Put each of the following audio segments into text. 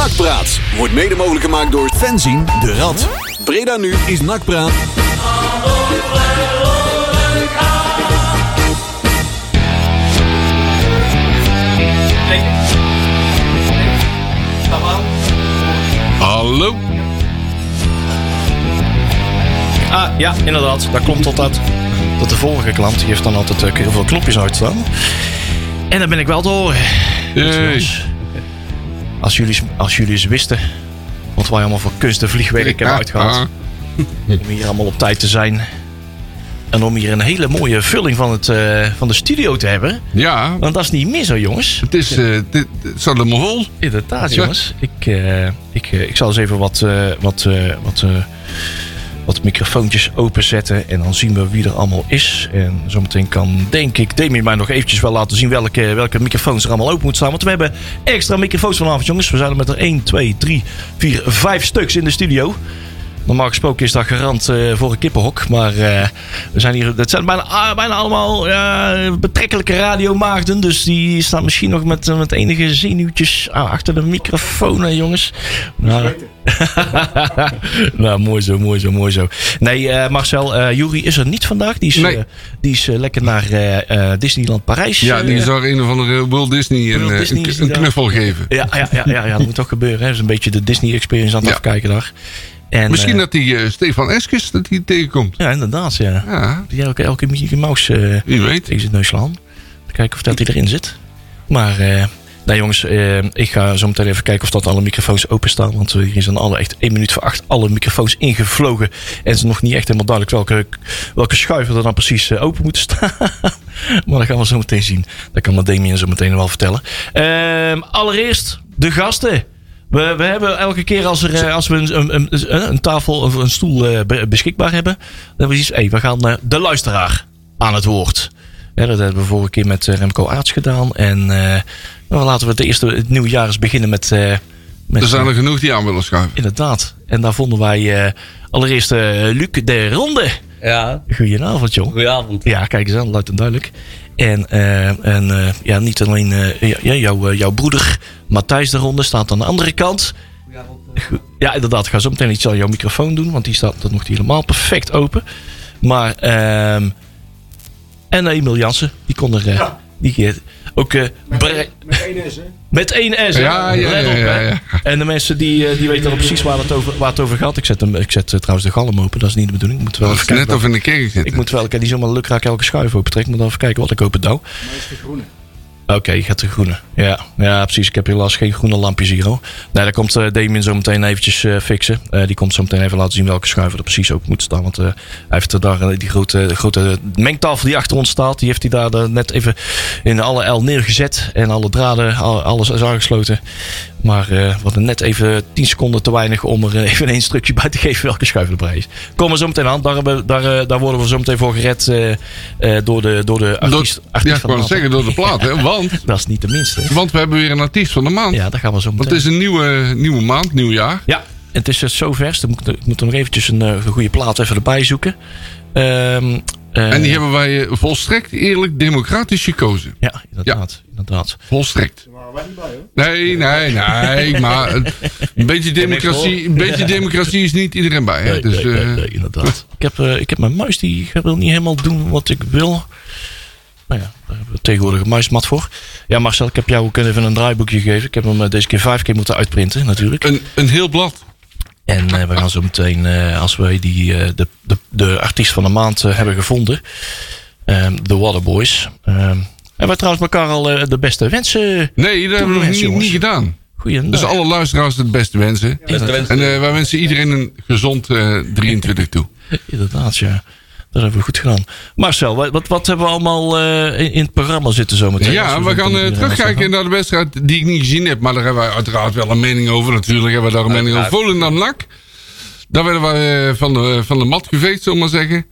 Nakpraat wordt mede mogelijk gemaakt door Fenzin de Rad. Breda nu is Nakpraat. Hallo? Ah, ja, inderdaad. Dat klopt tot, tot de vorige klant. Die heeft dan altijd uh, heel veel knopjes uitstaan. En dan ben ik wel te horen. Als jullie, als jullie eens wisten wat wij allemaal voor kunst en vliegwerk hebben uitgehaald. Om hier allemaal op tijd te zijn. En om hier een hele mooie vulling van, het, uh, van de studio te hebben. Ja. Want dat is niet meer zo, jongens. Het is, uh, staat helemaal vol. Inderdaad, jongens. Ik, uh, ik, ik zal eens even wat, wat, wat, wat microfoontjes openzetten. En dan zien we wie er allemaal is. En zometeen kan, denk ik, Demi mij nog eventjes wel laten zien welke, welke microfoons er allemaal open moeten staan. Want we hebben extra microfoons vanavond, jongens. We zijn er met er 1, 2, 3, 4, 5 stuks in de studio. Normaal gesproken is dat garant uh, voor een kippenhok. Maar uh, we zijn hier. Het zijn bijna, uh, bijna allemaal betrekkelijke radiomaagden. Dus die staan misschien nog met, met enige zenuwtjes achter de microfoon, jongens. Nou, nou, mooi zo, mooi zo, mooi zo. Nee, Marcel, Jury is er niet vandaag. Die is, nee. die is lekker naar Disneyland Parijs. Ja, die zou een of andere Walt Disney, Walt een, Disney een, een knuffel geven. Ja, ja, ja, ja, ja, dat moet toch gebeuren. Hè? Dat is een beetje de Disney experience aan het ja. afkijken daar. En, Misschien uh, dat die uh, Stefan Eskes dat die tegenkomt. Ja, inderdaad. Ja. ja. Die elke, elke Mickey Mouse uh, Wie weet. tegen zijn neus slaan. Te kijken of dat hij erin zit. Maar nou jongens, ik ga zo meteen even kijken of dat alle microfoons openstaan. Want hier zijn alle echt 1 minuut voor 8 alle microfoons ingevlogen. En het is nog niet echt helemaal duidelijk welke, welke schuiven er dan precies open moeten staan. maar dat gaan we zo meteen zien. Dat kan Damien zo meteen wel vertellen. Ehm, allereerst de gasten. We, we hebben elke keer als, er, als we een, een, een, een tafel of een stoel uh, beschikbaar hebben, dan we iets, hey, we gaan de luisteraar aan het woord. Ja, dat hebben we vorige keer met Remco Aarts gedaan. En uh, nou, laten we het eerste het nieuwe jaar eens beginnen met. met er zijn er genoeg die aan willen schuiven. Inderdaad. En daar vonden wij allereerst Luc de Ronde. Ja. Goedenavond, joh. Goedenavond. Ja, kijk eens aan, luid en duidelijk. En, uh, en uh, ja, niet alleen ja, jou, jouw broeder Matthijs de Ronde staat aan de andere kant. Ja, inderdaad. Ik ga zo meteen iets aan jouw microfoon doen, want die staat nog niet helemaal perfect open. Maar, ehm en Emil Jansen, die kon er ja. die, ook... met, een, met één S, hè? Met één S, ja, ja, ja, op, ja, ja, En de mensen die, die weten al precies waar het over, waar het over gaat. Ik zet, hem, ik zet trouwens de galm open, dat is niet de bedoeling. Ik moet wel dat even net of in de kerk zitten. Ik moet wel, ik heb die zomaar lukraak elke schuif open trekken. Ik moet even kijken wat ik open douw. Maar is de groene. Oké, je gaat de groene. Ja, ja, precies. Ik heb helaas geen groene lampjes hier. Hoor. Nee, daar komt uh, Damien zo meteen eventjes uh, fixen. Uh, die komt zo meteen even laten zien welke schuiven er precies open moeten staan. Want hij heeft daar die grote, grote mengtafel die achter ons staat. Die heeft hij daar net even in alle L neergezet. En alle draden, al, alles is aangesloten. Maar we hadden net even 10 seconden te weinig om er even een instructie bij te geven welke schuif erbij is. Komen we zo meteen aan. Daar, daar, daar worden we zo meteen voor gered door de, door de artiest. Door, artiest ja, ik wou zeggen door de plaat. Hè? Want, dat is niet de minste. Want we hebben weer een artiest van de maand. Ja, daar gaan we zo meteen. Want het is een nieuwe, nieuwe maand, nieuw jaar. Ja, het is zo vers. Ik moet, ik moet nog eventjes een, een goede plaat even erbij zoeken. Um, uh, en die hebben wij volstrekt eerlijk democratisch gekozen. Ja, inderdaad. Ja. inderdaad. Volstrekt. Daar waren wij niet bij hoor. Nee, nee, nee. maar een beetje democratie, een beetje democratie is niet iedereen bij. Hè? Nee, dus, nee, nee, nee, inderdaad. Ik heb, uh, ik heb mijn muis, die wil niet helemaal doen wat ik wil. Nou ja, daar hebben we tegenwoordig een muismat voor. Ja, Marcel, ik heb jou ook even een draaiboekje gegeven. Ik heb hem deze keer vijf keer moeten uitprinten, natuurlijk. Een, een heel blad. En uh, we gaan zo meteen, uh, als wij die, uh, de, de, de artiest van de maand hebben gevonden, de Waterboys. hebben we trouwens elkaar al de beste wensen Nee, dat hebben we nog niet, niet gedaan. Dus alle luisteraars het beste wensen. Ja, beste wensen. En wij wensen iedereen een gezond 23 toe. Inderdaad, ja. Dat hebben we goed gedaan. Marcel, wat, wat hebben we allemaal uh, in, in, het programma zitten zometeen? Ja, we, we gaan uh, terugkijken naar de wedstrijd die ik niet gezien heb. Maar daar hebben wij uiteraard wel een mening over. Natuurlijk hebben we daar een mening over. Volendam NAC. Daar werden wij uh, van, de, van de mat geveegd, zullen we maar zeggen.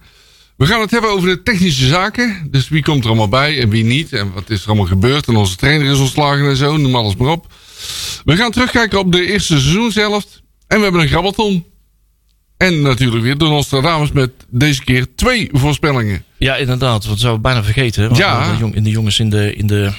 We gaan het hebben over de technische zaken. Dus wie komt er allemaal bij en wie niet. En wat is er allemaal gebeurd. En onze trainer is ontslagen en zo. Noem alles maar op. We gaan terugkijken op de eerste seizoenshelft. En we hebben een grabbelton. En natuurlijk weer de Nostradamus met deze keer twee voorspellingen. Ja, inderdaad. Dat zouden we bijna vergeten. Want Ja. De, jong, de jongens in de, in de,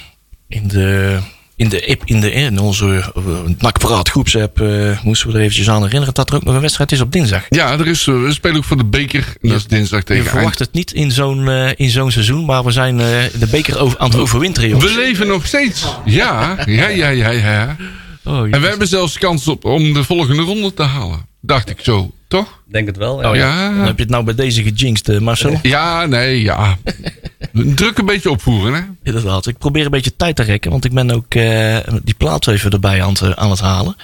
in de in, de, app- in, de, in onze uh, groepsapp eh, moesten we er eventjes aan herinneren dat er ook nog een wedstrijd is op dinsdag. Ja, er is, eh, we spelen ook voor de beker. En dat is dinsdag Je tegen Eind. verwacht het niet in zo'n in zo'n seizoen, maar we zijn de beker over, aan het overwinteren, jongens. We leven nog steeds. Ja, ja, ja, ja, ja. Oh, En we hebben zelfs kans op om de volgende ronde te halen. Dacht ik zo, toch? Denk het wel. Ja. Oh, ja. Dan heb je het nou bij deze gejinxed, eh, Marcel. Ja, nee, ja. Druk een beetje opvoeren, hè? Inderdaad. Ik probeer een beetje tijd te rekken, want ik ben ook eh, die plaats even erbij aan, het- aan het halen.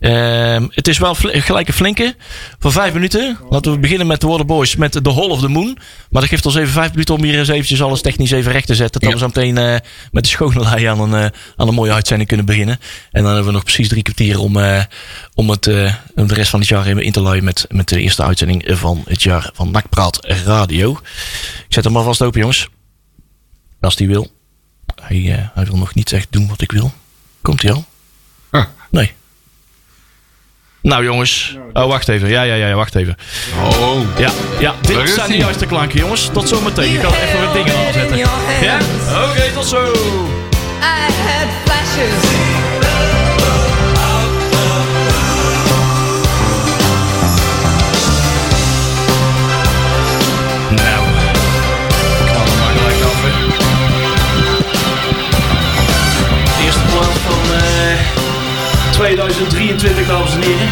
Ehm, het is wel gelijk een flinke. Voor vijf minuten. Laten we beginnen met de Waterboys met The Hall of the Moon. Maar dat geeft ons even vijf minuten om hier eens eventjes alles technisch even recht te zetten. Dat Ja. we zo meteen eh, met de schone lei aan een, eh, aan een mooie uitzending kunnen beginnen. En dan hebben we nog precies drie kwartier om, eh, om het, de rest van het jaar even in te luien met, met de eerste uitzending van het jaar van Nakpraat Radio. Ik zet hem alvast open, jongens. Als die wil. Hij, hij wil nog niet echt doen wat ik wil. Komt hij al? Ah. Nee. Nou jongens. Oh, wacht even. Ja, ja, ja, ja, wacht even. Oh. Ja, ja dit zijn de juiste klanken, jongens. Tot zometeen. Ik kan even wat dingen aanzetten. Ja? Oké, tot zo. I had flashes. 2023, dames en heren.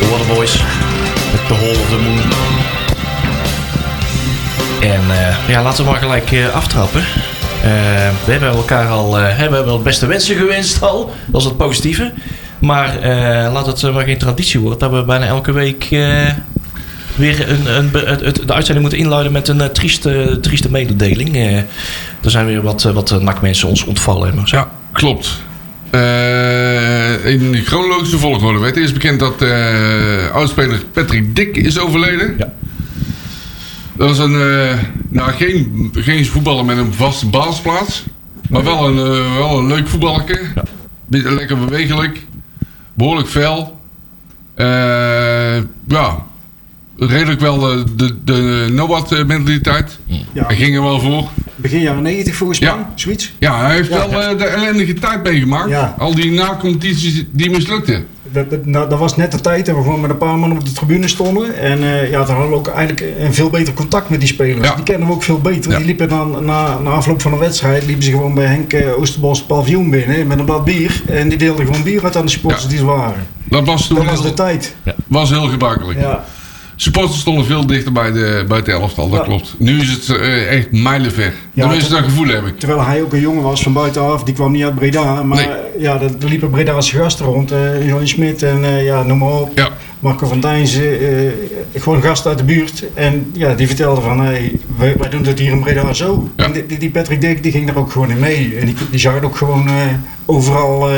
De Waterboys. Met The Hall of the Moon. En eh, ja, laten we maar gelijk eh, aftrappen. Eh, we hebben elkaar al eh, hebben we wel het beste wensen gewenst al. Dat is het positieve. Maar eh, laat het maar geen traditie worden dat we bijna elke week eh, weer een, een, de uitzending moeten inluiden met een trieste, trieste mededeling. Eh, er zijn weer wat, wat nakmensen ons ontvallen. Maar zo. Ja, klopt. Eh, in de chronologische volgorde werd eerst bekend dat eh oudspeler Patrick Dick is overleden. Ja. Dat was een, eh, nou, geen, geen voetballer met een vaste basisplaats. Maar wel een, wel een leuk voetballerke. Beetje Lekker bewegelijk. Behoorlijk fel. Ja, redelijk wel de, de, de Nobat mentaliteit. Ja, Hij ging er wel voor. begin jaren 90 volgens mij, Ja. zoiets. Ja, hij heeft Ja. wel eh, de ellendige tijd meegemaakt. Ja. Al die na-competities die mislukten. Dat, dat, nou, dat was net de tijd dat we gewoon met een paar man op de tribune stonden. En eh, ja, toen hadden we ook eigenlijk een veel beter contact met die spelers. Ja. Die kennen we ook veel beter. Ja. Die liepen dan na, na afloop van een wedstrijd, liepen ze gewoon bij Henk eh, Oosterbos paviljoen binnen met een blad bier. En die deelden gewoon bier uit aan de supporters Ja. die ze waren. Dat was toen Dat was heel, de tijd. was heel gebruikelijk. Ja. Supporters stonden veel dichter bij de, bij het elftal, dat Ja. klopt. Nu is het eh, echt mijlenver. Ja, dat- dat gevoel heb ik. Terwijl hij ook een jongen was van buitenaf, die kwam niet uit Breda. Maar Nee. ja, er liepen Bredaanse gasten rond. eh Johnny Smit en eh, ja, noem maar op. Ja, Marco van Dijnsen, eh, gewoon gasten uit de buurt. En ja, die vertelde van, hey, wij, wij doen het hier in Breda zo. Ja. En die, die Patrick Dick, die ging daar ook gewoon in mee. En die, die zag het ook gewoon overal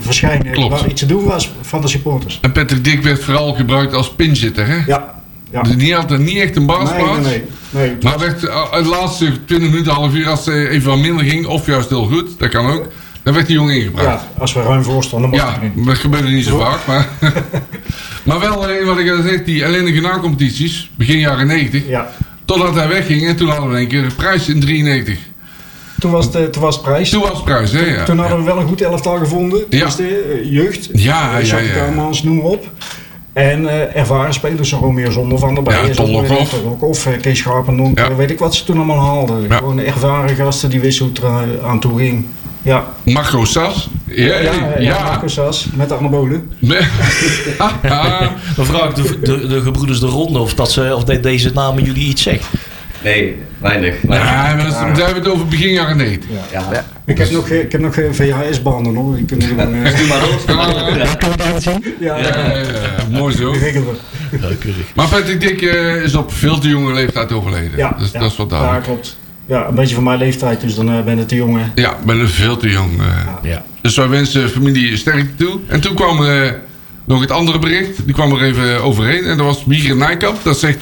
verschijnen Klopt. waar iets te doen was van de supporters. en Patrick Dick werd vooral gebruikt als pinzitter, hè? Ja, ja. Dus die had er niet echt een Nee, basisplaats. nee, nee. nee. Maar werd, eh, de laatste 20 minuten, half uur, als het even wat minder ging, of juist heel goed, dat kan ook, dan werd die jongen ingebracht. Ja, als we ruim voor stonden, mocht Ja, niet. dat gebeurde niet zo vaak. Maar, maar wel, eh, wat ik al zeg, die ellendige na-competities, begin jaren 90. Ja. Totdat hij wegging en toen hadden we één keer een prijs in 93. Toen was het, eh, toen was het prijs. Toen was het prijs, hè? Ja. Toen hadden we wel een goed elftal gevonden. Ja. De jeugd, Ja, ja, ja. Noem op. En eh, ervaren spelers, zo Romeo Zonder van erbij. Ja, en zo, Ton Lokhoff. Ton Lokhoff, eh, Kees Scharpendonk, Ja. eh, weet ik wat ze toen allemaal haalden. Ja. Gewoon ervaren gasten die wisten hoe het er aan toe ging. Ja, Marco Sas. Ja, ja, ja. ja, ja. Marco Sas met de anabolen. Nee. Ah, Dan vraag ik de, de, de gebroeders de Ronde of, dat ze, of de- deze namen jullie iets zegt. Nee, weinig. weinig. ja, maar dat is- daar hebben we het over begin jaren 90. Ja. Ik heb nog, ik heb nog eh, VHS-banden hoor. Die kunnen gewoon... eh, Doe maar op. ja, Ja, ja, ja, mooi zo. Ja. Maar Patrick Dick eh, is op veel te jonge leeftijd overleden. Ja, dus ja, dat is wat Ja, duidelijk. klopt. Ja, een beetje van mijn leeftijd, dus dan eh, ben ik te jong. hè. Ja, ik ben er veel te jong. eh. Ja. Dus wij wensen familie sterkte toe. En toen kwam eh, nog het andere bericht. Die kwam er even overheen. En dat was Wieger Nijkamp. Dat zegt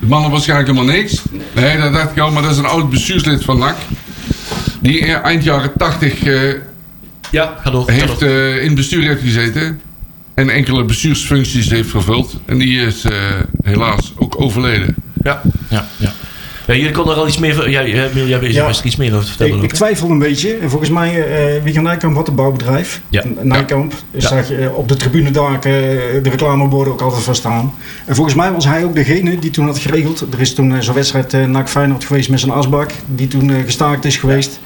de mannen waarschijnlijk helemaal niks. Nee, dat dacht ik al. Maar dat is een oud bestuurslid van NAC. Die eh, eind jaren 80 eh, Ja, ga door. Ga heeft, door. eh, in het bestuur heeft gezeten. En enkele bestuursfuncties heeft vervuld. En die is eh, helaas ook overleden. Ja, ja, ja. Ja, jullie konden er al iets meer van. Jij, jij, jij, Ja. er iets meer over te vertellen. Ik, twijfel een beetje. En volgens mij, eh Wieger Nijkamp had een bouwbedrijf. Ja. Nijkamp. Dus Ja. zag je eh, op de tribunedaken eh, de reclameborden ook altijd van staan. En volgens mij was hij ook degene die toen had geregeld. Er is toen zo'n wedstrijd eh NAC Feyenoord geweest met zijn asbak. Die toen gestaakt is geweest.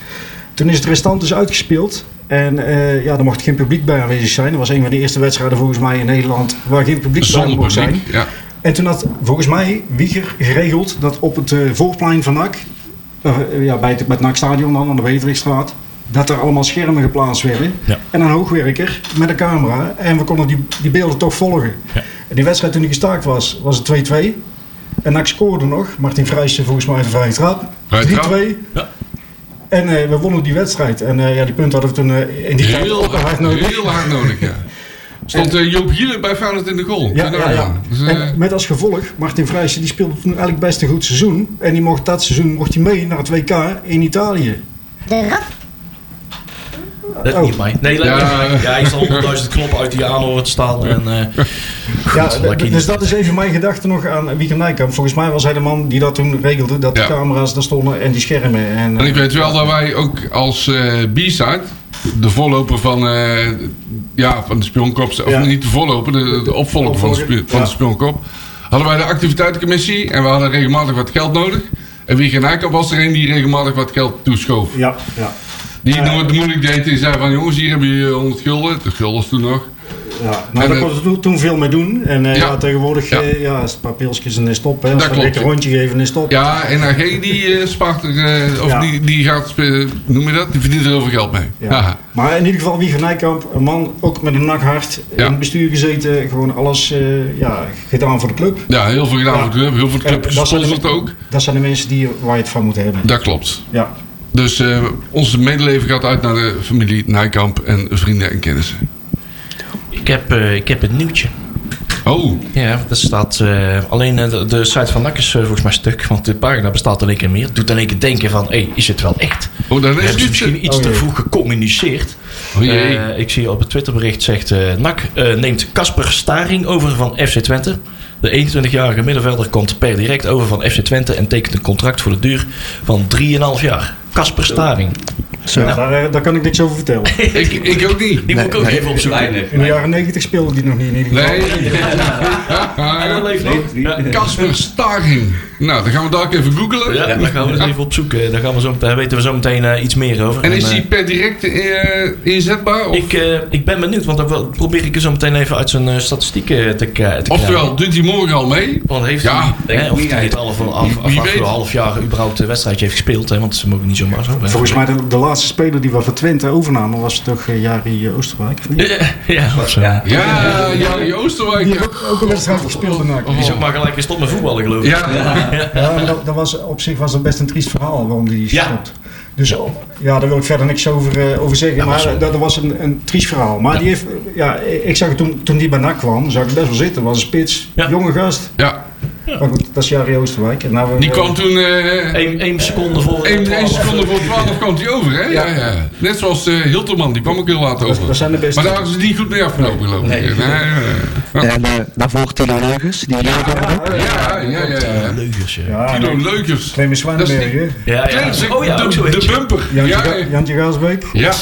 Toen is het restant dus uitgespeeld. En eh, ja, er mocht geen publiek bij aanwezig zijn. Dat was een van de eerste wedstrijden volgens mij in Nederland waar geen publiek bij Zonder mocht zijn. Ja. En toen had volgens mij Wieger geregeld dat op het eh, voorplein van NAC, eh, ja, bij het, bij het NAC-stadion dan, aan de Weterikstraat, dat er allemaal schermen geplaatst werden. Ja. En een hoogwerker met een camera. En we konden die, die beelden toch volgen. Ja. En die wedstrijd toen die gestaakt was, was het 2-2. En NAC scoorde nog. Martin Vrijsen volgens mij de vrije trap. 3-2. Vrije trap. Ja. En eh, we wonnen die wedstrijd. En eh, ja, die punten hadden we toen eh, in die tijd Heel, ook al hard nodig. heel hard nodig, ja. Stond eh, Joop Hielen bij Feyenoord in de goal. Ja, ja. Dus, eh, En met als gevolg, Martin Vrijsen die speelde toen eigenlijk best een goed seizoen. En die mocht dat seizoen mocht hij mee naar het WK in Italië. Dat Oh. niet mij. Nee, Ja. ja, ja, hij is al honderdduizend knoppen uit die aan horen te staan. En, eh, Ja, goed, dus dat is even mijn gedachte nog aan Wieger Nijkamp. Volgens mij was hij de man die dat toen regelde, dat Ja. de camera's daar stonden en die schermen. En, En ik weet wel dat wij ook als eh B-side, de voorloper van, eh, ja, van de spionkop, of Ja. niet de voorloper, de, de opvolger van de, van de spionkop, hadden wij de activiteitencommissie en we hadden regelmatig wat geld nodig. En Wieger Nijkamp was er een die regelmatig wat geld toeschoof. ja, ja, Die Ja. nooit moeilijk deed en zei van jongens, hier hebben jullie 100 gulden. De guldens toen nog. Ja. En, Nou, daar eh, kon je toen- toen veel mee doen. En eh, Ja. ja. tegenwoordig Ja. eh, ja, is het pilsjes en is stop. Hè. Als een rondje geven is stop. Ja, en AG die spaart er, of die, die gaat, noem je dat? Die verdient er heel veel geld mee. Maar in ieder geval Wieger Nijkamp, een man ook met een nakhart, in het bestuur gezeten, gewoon alles ja, gedaan voor de club. Ja, heel veel gedaan voor de club. Heel veel club gesponsord ook. Dat zijn de mensen die, waar je het van moet hebben. Dat klopt. Ja. Dus onze medeleven gaat uit naar de familie Nijkamp en vrienden en kennissen. Ik, heb, eh, ik heb een nieuwtje. Oh, Ja, dat staat eh, alleen eh, de, de site van NAC is volgens mij stuk, want de pagina bestaat één keer meer. Het doet één keer denken van, hé, is het wel echt? oh dan is Hebben het ze misschien iets Oh, te vroeg gecommuniceerd? Oh jee. Eh, ik zie op het Twitterbericht zegt eh NAC neemt Casper Staring over van FC Twente. De 21-jarige middenvelder komt per direct over van FC Twente en tekent een contract voor de duur van 3,5 jaar. Casper Staring. Ja, daar, eh, daar kan ik niks over vertellen. ik, ik ook niet. Die moet ik ook even opzoeken. Weinig. In de jaren 90 speelde die nog niet in ieder geval. Nee. En dat leeft nog. Casper Staring. Nou, dan gaan we daar ook even googlen. Ja, daar gaan we eens even opzoeken. Daar, gaan we zo, daar weten we zo meteen eh, iets meer over. En is eh, die per direct eh, inzetbaar? Of, ik, eh, ik ben benieuwd, want dan probeer ik er zo meteen even uit zijn eh, statistieken te, te oftewel, doet hij morgen al mee? Want heeft Ja, hij, hè, of niet hij het half, af, af, half jaar überhaupt een wedstrijdje heeft gespeeld. Hè, want ze mogen niet zomaar zo. Volgens mij de, de laatste speler die we van Twente overnamen was toch uh, Jari eh, Oosterwijk, of niet? Ja, ja, of zo. Ja. Ja, ja, die Oosterwijk. Die heeft ook, ook een wedstrijd gespeeld. Die is ook maar gelijk gestopt met voetballen, geloof ik. Ja, Ja, maar dat, dat was, op zich was dat best een triest verhaal waarom die Ja. stopt. Dus ja, daar wil ik verder niks over, eh, over zeggen. maar dat, dat was een, een triest verhaal. Maar Ja. die heeft, ja, ik zag het toen, toen die bij NAC kwam, zag ik best wel zitten. Was een spits, Ja. jonge gast. ja. Maar goed, dat is Jari Oosterwijk. Nou, Die eh, kwam toen... eh Eén één seconde voor. 1 seconde voor 12 kwam hij over, hè? Ja, ja. Net zoals eh Hilterman, die kwam ook heel laat over. dat zijn de beste. Maar daar is het niet goed mee afgelopen, geloof ik. Nee. Nee, nee. En uh, daarvoor Tilo Leugens, die Ja, ja, ja. ja. Leugers, ja. is Zwijnenberg, die- hè? Ja, ja. Oh ja, de, bumper. Jantje, Ja, Ga- ja. Jantje Gaasbeek. Ja,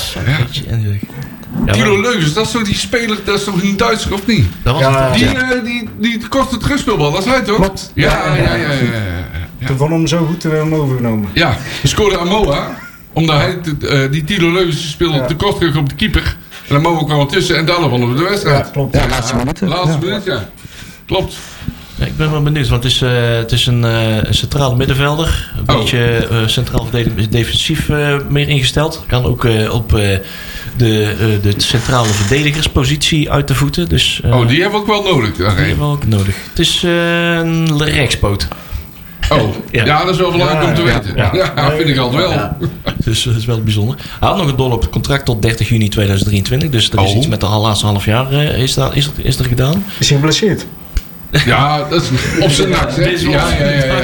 ja. Ja, maar- Leukers, dat is toch die speler, dat is toch een Duitser of niet? Dat was Ja, het. Die, eh, die, die korte terugspeelbal, dat is hij toch? Klopt. Ja, Ja, ja, ja, ja. ja, ja. Toen hem zo goed, hebben hem overgenomen. Ja, we scoorde Amoa. Omdat hij, eh, die Tilo Leukers speelde Ja. te kort terug op de keeper. En Amoa kwam ertussen en daarna wonnen we de Ja, wedstrijd. klopt. Ja, laatste minuten. Laatste Ja. minuut, ja. Klopt. Ja, ik ben wel benieuwd, want het is, eh, het is een, eh, een centrale middenvelder. Een Oh. beetje eh, centraal defensief eh, meer ingesteld. Kan ook eh, op eh, de, eh, de centrale verdedigerspositie uit de voeten. Dus, eh, Oh, die hebben we ook wel nodig. die hebben we ook nodig. Het is eh, een rechtspoot. Oh, Ja. ja. dat is wel belangrijk Ja, om te ja, weten. ja. Ja, vind ik altijd wel. Ja. Dus dat is wel bijzonder. Hij had nog een doorlopend contract tot 30 juni 2023. Dus er is Oh. iets met de laatste half jaar is, daar, is, er, is er gedaan. Is hij geblesseerd? Ja, dat is op zijn nacht, Ja, ja, ja. ja.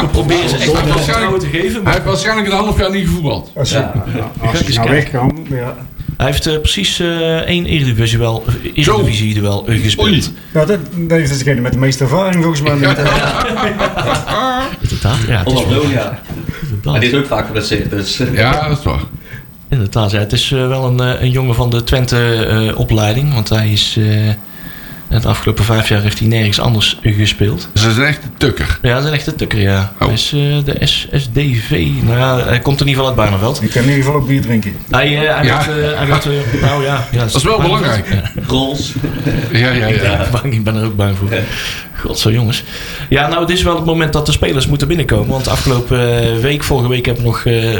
We proberen ze Hij echt te geven. hij heeft waarschijnlijk een half jaar niet gevoetbald. Als, Ja. ja, als hij nou kijken. weg kan, ja. Hij heeft eh, precies eh, één Eredivisie wel, Eredivisie wel eh, gespeeld. Ja, dat, dat is degene met de meeste ervaring volgens mij. Met, eh, Inderdaad, ja, het is wel- Onafloon, ja. inderdaad. Maar die is ook vaak geblesseerd, dus... Ja, dat is waar. Inderdaad, ja. Het is eh, wel een, eh, een jongen van de Twente-opleiding. want hij is... de afgelopen vijf jaar heeft hij nergens anders gespeeld. Dus dat is een echte tukker. Ja, dat is een echte tukker, ja. Oh. Hij is eh, de SSDV. Nou ja, hij komt in ieder geval uit Barneveld. ik kan in ieder geval ook bier drinken. Hij, eh, hij Ja. gaat... eh, hij gaat eh, nou ja, ja, Dat is wel belangrijk. Ja. Rolls. Ja, ja, ja. Ja, bang, ik ben er ook bang voor. God, zo jongens. Ja, nou, het is wel het moment dat de spelers moeten binnenkomen. Want afgelopen week, vorige week, hebben we nog, eh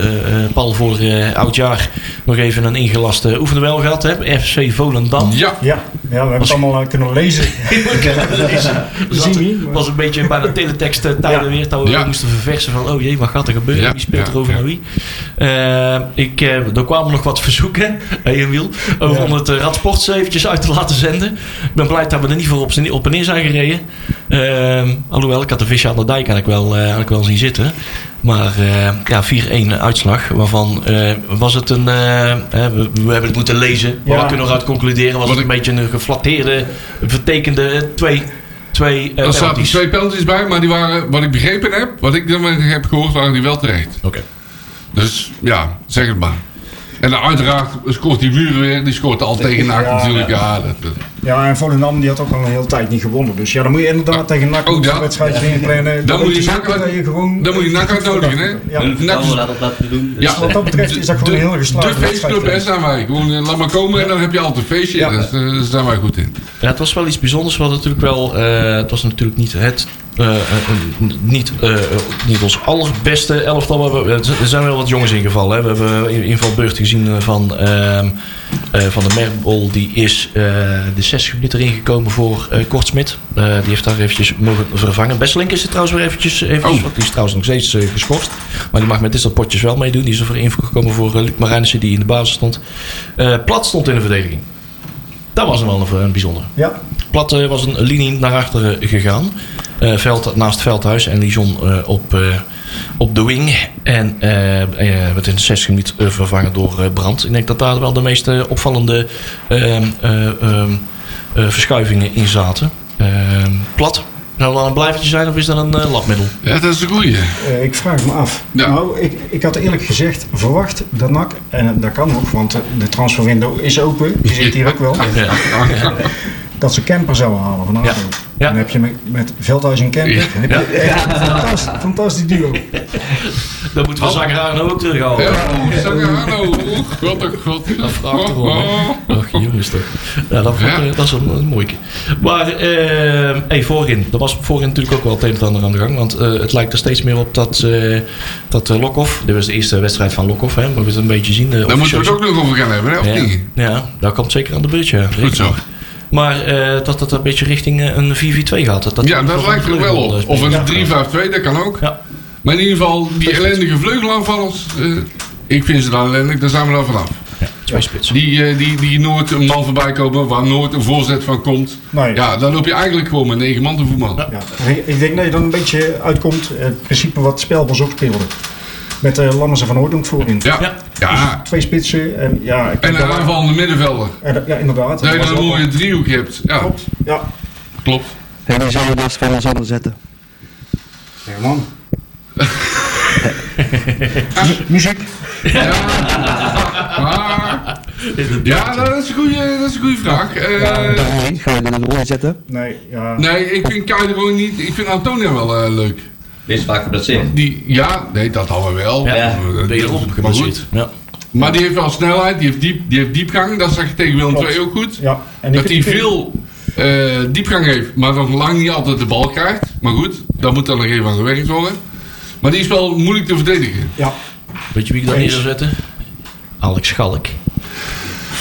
eh, Paul, voor eh, oudjaar nog even een ingelaste oefenduel gehad. Hè? FC Volendam. Ja, Ja, ja we hebben het allemaal kunnen lezen. We, maar- was een beetje bij de teletext eh, tijden Ja. weer. Dat we Ja. moesten verversen van, oh jee, wat gaat er gebeuren? Ja, Wie speelt ja, er over ja. naar wie? Eh, ik, eh, er kwamen nog wat verzoeken, Emiel, over Ja. om het uh, Radsports eventjes uit te laten zenden. Ik ben blij dat we er niet voor op, op en neer zijn gereden. Eh, alhoewel, ik had de visje aan de dijk eigenlijk wel, eh, eigenlijk wel zien zitten. Maar eh, ja, 4-1 uitslag. Waarvan eh, was het een. eh, hè, we, we hebben het moeten lezen. Maar Ja. we kunnen eruit concluderen. Was Wat het een beetje een geflatteerde, vertekende twee. Twee eh, er zaten twee penalties bij, maar die waren, wat ik begrepen heb, wat ik dan heb gehoord, waren die wel terecht. Oké. Dus ja, zeg het maar. En dan uiteraard scoort die muur weer, die scoort al tegen NAC Ja, natuurlijk. ja. Ja, dat, dat- Ja, en Volendam die had ook al een hele tijd niet gewonnen. Dus ja, dan moet je inderdaad tegen NAC Oh, een ja. wedstrijd inplannen. Dan moet je NAC zeker uit- dat je gewoon... dan moet je NAC uitnodigen, hè? Ja. Is- laten laten doen. Ja. Wat dat betreft is dat gewoon een heel geslaagde De feestclub hè, zijn wij. Gewoon, eh, laat maar komen en dan heb je altijd een feestje. Ja. Eh, daar zijn wij goed in. Ja, het was wel iets bijzonders. Wat natuurlijk wel. eh, het was natuurlijk niet het. Eh, eh, niet, eh, niet ons allerbeste elftal. Maar we- er zijn wel wat jongens ingevallen. Hè. We hebben in- invalbeurt gezien eh, van, ehm, eh, van de Merbol. Die is de 60 minuten erin gekomen voor Kortsmit. Die heeft daar eventjes mogen vervangen. Besselink is er trouwens weer eventjes. eventjes Oh. Die is trouwens nog steeds geschorst. Maar die mag met dit soort potjes wel meedoen. Die is er voor ingekomen voor Luc Marijnissen. Die in de basis stond. Plat stond in de verdediging. Dat was wel een, een bijzondere. Ja, Plat was een linie naar achteren gegaan. Eh, veld, naast Veldhuis en Lijon eh, op, eh, op de wing. En eh eh, werd in de 60 minuten eh, vervangen door eh, Brand. Ik denk dat daar wel de meest opvallende ehm, eh, ehm, eh, verschuivingen in zaten. Ehm, plat. Zou dat een blijvertje zijn of is dat een eh, labmiddel? Ja, dat is een goeie. eh, ik vraag me af. Ja. Nou, ik, ik had eerlijk gezegd verwacht dat NAC, en dat kan nog, want de transferwindow is open, die zit hier ook wel, Ja. dat ze camper zouden halen van ADO. Ja. Dan heb je met, met Veldhuis en heb je echt een fantastisch, fantastisch duo. Dan moeten we Zanger nou ook terughalen. Ja, oh. Oh, god, oh, god. Dat vraagt erom, hè. Oh, Ach, jongens toch. Ja, dat, vond eh, dat is een, een mooie. Maar eh, hey, voorin. Er was voorin natuurlijk ook wel het een en ander aan de gang. Want eh, het lijkt er steeds meer op dat, eh dat Lokhoff... Dit was de eerste wedstrijd van Lokhoff. Hè, maar we het een beetje zien. eh, Daar moeten we het ook nog over gaan hebben, hè, of ja, niet? ja, daar komt zeker aan de beurt, ja. Goed zo. Maar eh, dat het een beetje richting eh, een 4-4-2 gaat. Dat, dat Ja, dat lijkt er wel op. Of een 3-5-2, dat kan ook. Ja. Maar in ieder geval, die ellendige vleugelaanvallers, eh, ik vind ze dan ellendig, daar zijn we dan vanaf. Twee spitsen. Die, eh, die, die nooit een man voorbij komen, waar nooit een voorzet van komt. Nee. Ja, dan loop je eigenlijk gewoon met negen man te voetballen. Ja, ik- ik denk dat je dan een beetje uitkomt, eh, het principe wat Spelbos ook speelde. Met uh, Lammers en Van Hooydonk voorin. Ja, Ja. ja. Twee spitsen en ja... ik En denk een dat- aanvallende middenvelder. en dat- Ja, inderdaad. Dat je dan een mooie driehoek hebt. Ja, Klopt, ja. klopt. En die zou je naast van ons anders zetten. Ja, man. Mu- Muziek. Maar, ja, dat is een goede, dat is een goede vraag. Eh, Daarheen ga je dan een rode zetten. Nee, ja. nee, ik vind Kai er gewoon niet. Ik vind Antonia wel eh, leuk. Is vaak geblesseerd. Die, ja, nee, dat hadden we wel. Ja, Eh, ben je erop maar goed. Ja. Maar die heeft wel snelheid, die heeft, diep, die heeft diepgang. Dat zag je tegen Willem. II ook goed. Ja. En dat hij veel eh, diepgang heeft, maar nog lang niet altijd de bal krijgt. Maar goed, daar moet dan nog even aan gewerkt worden. Maar die is wel moeilijk te verdedigen. Ja. Weet je wie ik daar neer zou zetten? Alex Schalk.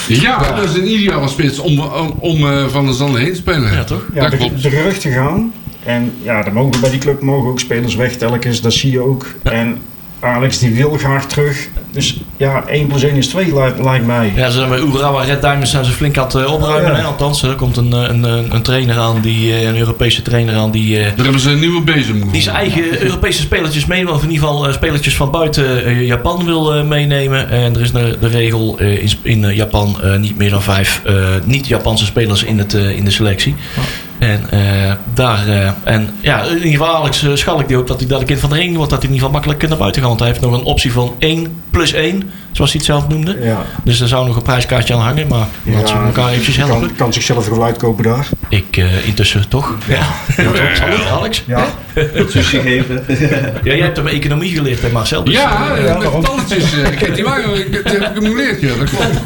Ja, dat is een ideale spits om, om, om eh, Van der Zanden heen te spelen. Ja, toch? Ja, dat de, klopt. de geruchten gaan. En ja, er mogen bij die club mogen ook spelers weg telkens. Dat zie je ook. En Alex die wil graag terug. Dus ja, 1 plus 1 is 2 lijkt, lijkt mij. Ja, ze zijn bij Urawa Red Diamonds zijn ze flink aan het eh, opruimen. Oh, ja. hè? Althans, er komt een, eh, een, een, een trainer aan, die, eh, een Europese trainer aan, die, Daar hebben ze een nieuwe bezem die zijn eigen Europese spelertjes mee, of in ieder geval spelertjes van buiten Japan wil meenemen. En er is de, de regel in, Japan niet meer dan vijf niet-Japanse spelers in, het, in de selectie. En eh, daar, eh, en ja, in ieder geval Alex uh, Schalk die hoopt dat hij de kind van de ring wordt, dat hij in ieder geval makkelijk naar buiten gaat. Want hij heeft nog een optie van 1 plus 1, zoals hij het zelf noemde. Ja. Dus er zou nog een prijskaartje aan hangen, maar laten we elkaar eventjes helpen. kan, kan zichzelf wel uitkopen daar. Ik uh, intussen toch? Ja. Salut, Alex. Ja. Sushi geven. Ja, jij hebt hem economie geleerd, hè Marcel? Dus, Ja, Ja, talletjes. Ik heb die wagen, ik heb het gemuleerd, ja, dat klopt.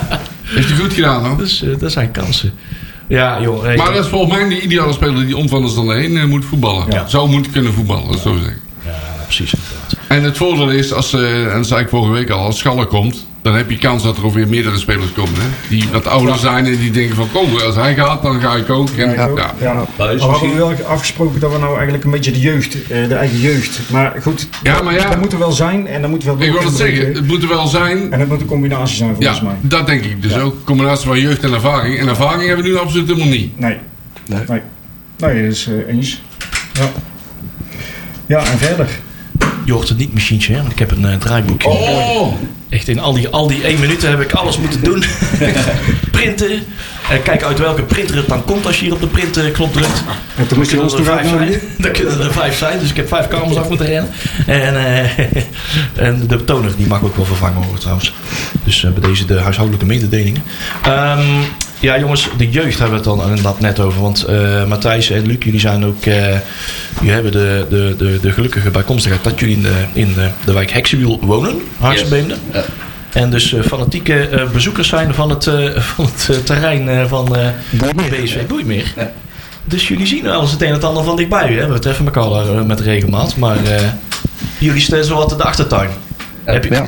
Heeft hij goed gedaan, hoor. Dus dat zijn kansen. Ja, joh. Maar dat is volgens mij de ideale speler die om van de stand heen eh, moet voetballen. Ja. Zou moeten kunnen voetballen, dat zo zeggen. ja, precies. En het voordeel is, als, eh, en dat zei ik vorige week al, als Schaller komt, dan heb je kans dat er ook weer meerdere spelers komen. Hè? Die wat ouder zijn en die denken van, kom, als hij gaat, dan ga ik ook. En, Ja, ja. hadden we misschien. wel afgesproken dat we nou eigenlijk een beetje de jeugd, eh, de eigen jeugd. Maar goed, Ja, maar ja. dat moet er wel zijn en dat moet wel Ik wil het zeggen, het moet er wel zijn. En dat moet een combinatie zijn volgens Ja, mij. dat denk ik. Dus ook een combinatie van jeugd en ervaring. En ervaring hebben we nu absoluut helemaal niet. Nee. Nee. Nee, nee dat is eh, eens. Ja. Ja, en verder. Je hoort het niet machientje, hè? Want ik heb een eh, draaiboekje. Oh! Echt in al die, al die één minuten heb ik alles moeten doen. Printen. En kijken uit welke printer het dan komt als je hier op de printknop drukt. En toen moest je ons er nog vijf zijn. uitnodigen. Dan kunnen er vijf zijn, dus ik heb vijf kamers af moeten rennen. En, eh, en de toner die mag ook wel vervangen worden trouwens. Dus eh, bij deze de huishoudelijke mededelingen. Ehm, ja jongens, de jeugd hebben we het dan inderdaad net over. Want eh, Matthijs en Luc, jullie zijn ook... eh, jullie hebben de, de, de, de gelukkige bijkomstigheid dat jullie in de, in de, de wijk Heksenwiel wonen. Haarsebeemde. Ja. En dus eh, fanatieke bezoekers zijn van het, van het terrein van BSV Boeimeer. Ja. Dus jullie zien wel eens het een en het ander van dichtbij. Hè? We treffen elkaar daar met regelmaat. Maar jullie staan zo wat in de achtertuin. Heb je, Ja.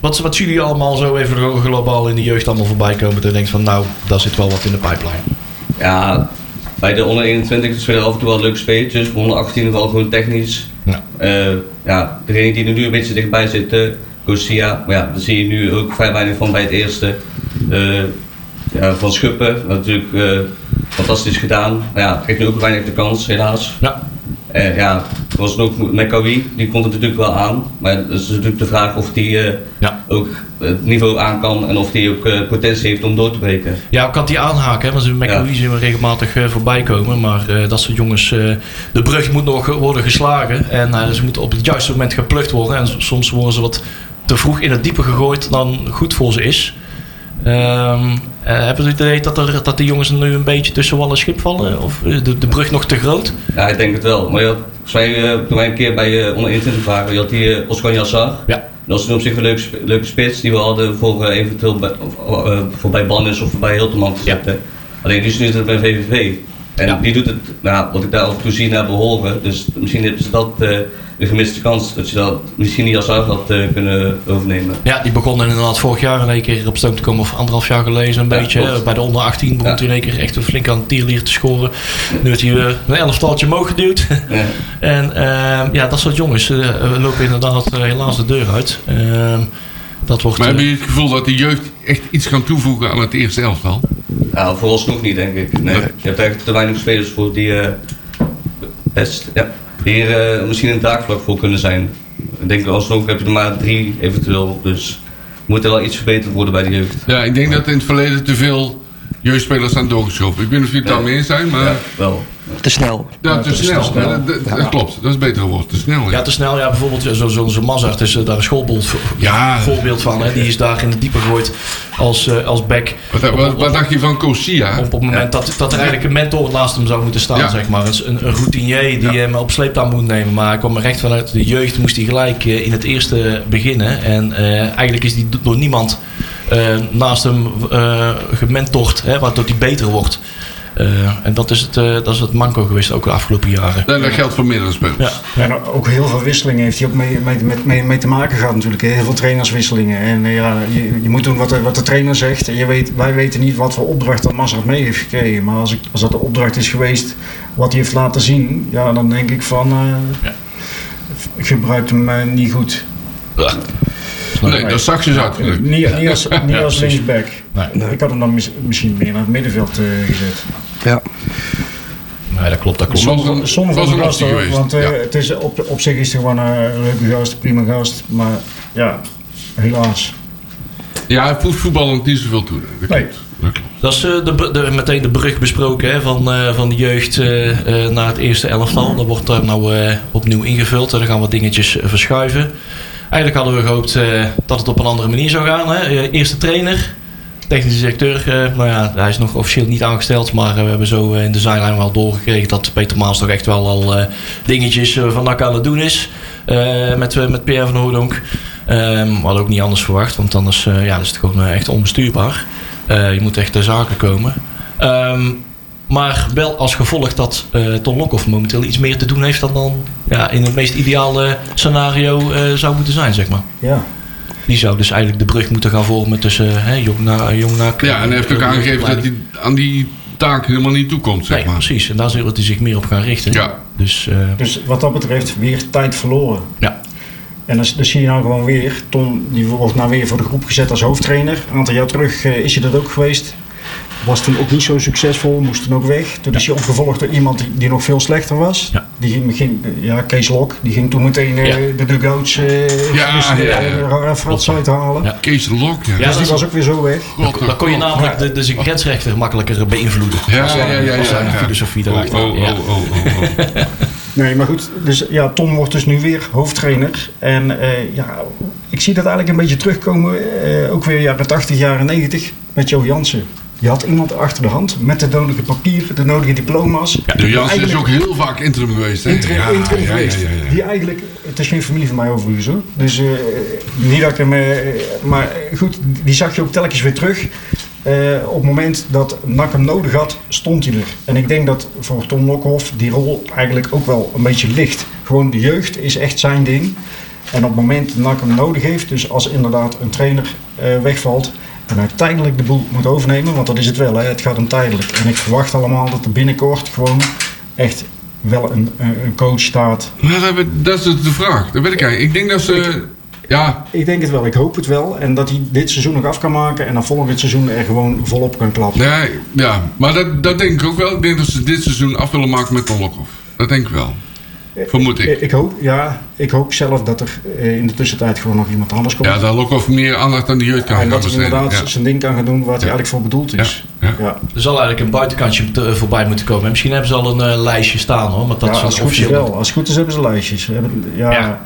wat, wat zien jullie allemaal zo even glo- globaal in de jeugd allemaal voorbij komen? Dat je denkt van nou, daar zit wel wat in de pipeline. Ja, bij de onder 21 spelen af en toe wel leuke spelletjes. Bij onder 18 wel gewoon technisch. Ja. Eh, ja, degene die er nu een beetje dichtbij zitten, Garcia. Maar ja, daar zie je nu ook vrij weinig van bij het eerste. Eh, ja, van Schuppen, natuurlijk eh, fantastisch gedaan. Maar ja, geeft nu ook weinig de kans, helaas. Ja, Eh, ja, er was ook Mekawi, die komt het natuurlijk wel aan. Maar het is natuurlijk de vraag of die eh, ja. ook het niveau aan kan en of die ook eh, potentie heeft om door te breken. Ja, ik had die aanhaken, hè, want Ja. Louis zien we regelmatig eh, voorbij komen. Maar dat soort jongens, de brug moet nog worden geslagen. En ze moeten op het juiste moment geplukt worden. En soms worden ze wat te vroeg in het diepe gegooid dan goed voor ze is. Ehm eh, hebben ze het idee dat, er, dat die jongens nu een beetje tussen wal en schip vallen? Of eh, de, de brug nog te groot? Ja, ik denk het wel. Maar had, volgens mij, eh, toen wij een keer bij onder 21 waren, je had die uh, Oscar Jassar. Ja. Dat was op zich een leuke, leuke spits die we hadden voor eventueel bij, of, eh, voor bij Bannis of bij Hilterman te Ja. zetten. Alleen die is nu bij VVV. En Ja. die doet het, nou, wat ik daar af en toe zie naar behoren. Dus misschien hebben ze dat een gemiste kans. Dat je dat misschien die Jassar had eh, kunnen overnemen. Ja, die begon inderdaad vorig jaar in één keer op stoom te komen. Of anderhalf jaar geleden een Ja, beetje. klopt. hè. Bij de onder 18 begon Ja. hij in één keer echt flink aan het tierlier te scoren. Nu heeft hij eh, een elftaltje omhoog geduwd. Ja. En ehm, ja, dat soort jongens eh, lopen inderdaad eh, helaas de deur uit. Ehm, dat wordt. Maar eh, heb je het gevoel dat de jeugd echt iets kan toevoegen aan het eerste elftal? Ja, vooralsnog niet, denk ik. Nee. Je hebt eigenlijk te weinig spelers voor die eh, best, ja, hier eh, misschien een draagvlak voor kunnen zijn. Ik denk alsnog heb je er maar drie eventueel. Dus moet er wel iets verbeterd worden bij de jeugd. Ja, ik denk dat in het verleden te veel jeugdspelers zijn doorgeschoven. Ik weet niet of jullie het Ja. daarmee eens zijn, maar Ja, ja. Te snel. te, snel. Ja, dat, klopt, dat is beter woord. Te snel, ja, ja. te snel. Ja, bijvoorbeeld zo'n zo, zo Mazart is eh, daar een schoolbeeld Ja. voorbeeld van. Hè. Die is daar in het diepe gegooid als, eh, als back. Wat, wat, wat dacht je van Kosia? Op, op het moment dat, dat er eigenlijk een mentor naast hem zou moeten staan, Ja. zeg maar. Een, een routinier die Ja. hem op sleeptouw moet nemen. Maar hij kwam recht vanuit de jeugd, moest hij gelijk eh, in het eerste beginnen. En eh, eigenlijk is hij door niemand eh, naast hem eh gementord, hè, waardoor hij beter wordt. Eh, en dat is, het, eh, dat is het manco geweest, ook de afgelopen jaren. Nee, dat geldt voor meerdere spelers. Ja. En ook heel veel wisselingen heeft hij ook mee, mee, met, mee, mee te maken gehad natuurlijk. Heel veel trainerswisselingen. En eh, ja, je, je moet doen wat de, wat de trainer zegt. En je weet, wij weten niet wat voor opdracht dat Mazart mee heeft gekregen. Maar als, ik, als dat de opdracht is geweest wat hij heeft laten zien. Ja, dan denk ik van... eh, Ja. gebruikt hem niet goed. Nee, dat zag je zat. Niet, niet als, niet als linksback. Nee. Ik had hem dan mis- misschien meer naar het middenveld eh, gezet. Dat klopt, dat was hoor, geweest, want eh, ja. het is op, op zich is het gewoon een leuke gast, prima gast. Maar ja, helaas. Ja, voet- voetballen niet zoveel toe. Dat Nee. klopt. Dat klopt. Dat is eh, de, de, meteen de brug besproken hè, van, eh, van de jeugd eh, eh, naar het eerste elftal. Dat wordt daar nou eh, opnieuw ingevuld. En dan gaan wat dingetjes eh, verschuiven. Eigenlijk hadden we gehoopt eh, dat het op een andere manier zou gaan. Hè. Eh, eerste trainer, technische directeur. nou ja, hij is nog officieel niet aangesteld. Maar eh, we hebben zo eh, in de zijlijn wel doorgekregen dat Peter Maas toch echt wel al dingetjes van NAC aan het doen is. met, met Pierre van Hoordonk. Ehm, we hadden ook niet anders verwacht. Want anders ja, is het gewoon echt onbestuurbaar. Je moet echt ter zake komen. Ehm, maar wel als gevolg dat eh Ton Lokhoff momenteel iets meer te doen heeft dan dan ja, in het meest ideale scenario zou moeten zijn, zeg maar. Ja. Die zou dus eigenlijk de brug moeten gaan vormen tussen hè, jong naar jong naar. Ja, en hij heeft ook aangegeven dat hij aan die taak helemaal niet toekomt, zeg Nee, maar. precies. En daar zal hij zich meer op gaan richten. Ja. Dus eh, Dus wat dat betreft weer tijd verloren. ja. En dan, dan zie je nou gewoon weer, Tom die wordt nou weer voor de groep gezet als hoofdtrainer. Een aantal jaar terug eh, is hij dat ook geweest. Was toen ook niet zo succesvol, moest toen ook weg. Toen is hij opgevolgd door iemand die, die nog veel slechter was. Ja. Die ging, ging, ja, Kees Lok, die ging toen meteen eh, Ja. de dugouts eh Ja, ja, eh, ja. eh, frats uithalen. Ja. Kees Lok, ja. Ja, Dus die dat- was ook weer zo weg. God, Dan kon je namelijk de, de zijn grensrechter makkelijker beïnvloeden. Ja, ja, ja, ja, filosofie Oh, erachter. oh, Ja. oh, oh, oh, oh. Nee, maar goed. Dus ja, Tom wordt dus nu weer hoofdtrainer. En eh, ja, ik zie dat eigenlijk een beetje terugkomen. eh, ook weer jaren 80, jaren 90 met Jo Jansen. Je had iemand achter de hand met de nodige papieren, de nodige diploma's. De Jansen is ook heel vaak interim geweest, hè? Interim, ja, interim ja, ja, geweest. ja, ja. Die eigenlijk, het is geen familie van mij overigens hoor. Dus eh, niet dat ik hem, eh, maar goed, die zag je ook telkens weer terug. Eh, op het moment dat NAC hem nodig had, stond hij er. En ik denk dat voor Tom Lokhoff die rol eigenlijk ook wel een beetje ligt. Gewoon de jeugd is echt zijn ding. En op het moment dat NAC hem nodig heeft, dus als inderdaad een trainer wegvalt en hij tijdelijk de boel moet overnemen, want dat is het wel, hè, het gaat om tijdelijk. En ik verwacht allemaal dat er binnenkort gewoon echt wel een, een een coach staat. Maar dat, dat is de vraag. Dat weet ik eigenlijk. Ik denk dat ze... Ja, Ik denk het wel, ik hoop het wel. En dat hij dit seizoen nog af kan maken en dan volgend seizoen er gewoon volop kan klappen. ja, ja, maar dat, dat denk ik ook wel. Ik denk dat ze dit seizoen af willen maken met Ton Lokhoff. Dat denk ik wel. Vermoed ik. Ik, ik hoop, ja, ik hoop zelf dat er eh, in de tussentijd gewoon nog iemand anders komt. Ja, dat Lokhoff meer aandacht aan de jeugd kan en gaan dat hij inderdaad Ja. zijn ding kan gaan doen waar hij eigenlijk voor bedoeld is. Ja, ja. Ja, Er zal eigenlijk een buitenkantje te- voorbij moeten komen. Misschien hebben ze al een eh, lijstje staan hoor. Maar dat Ja, is als het goed is wel. Als het goed is hebben ze lijstjes. Ja,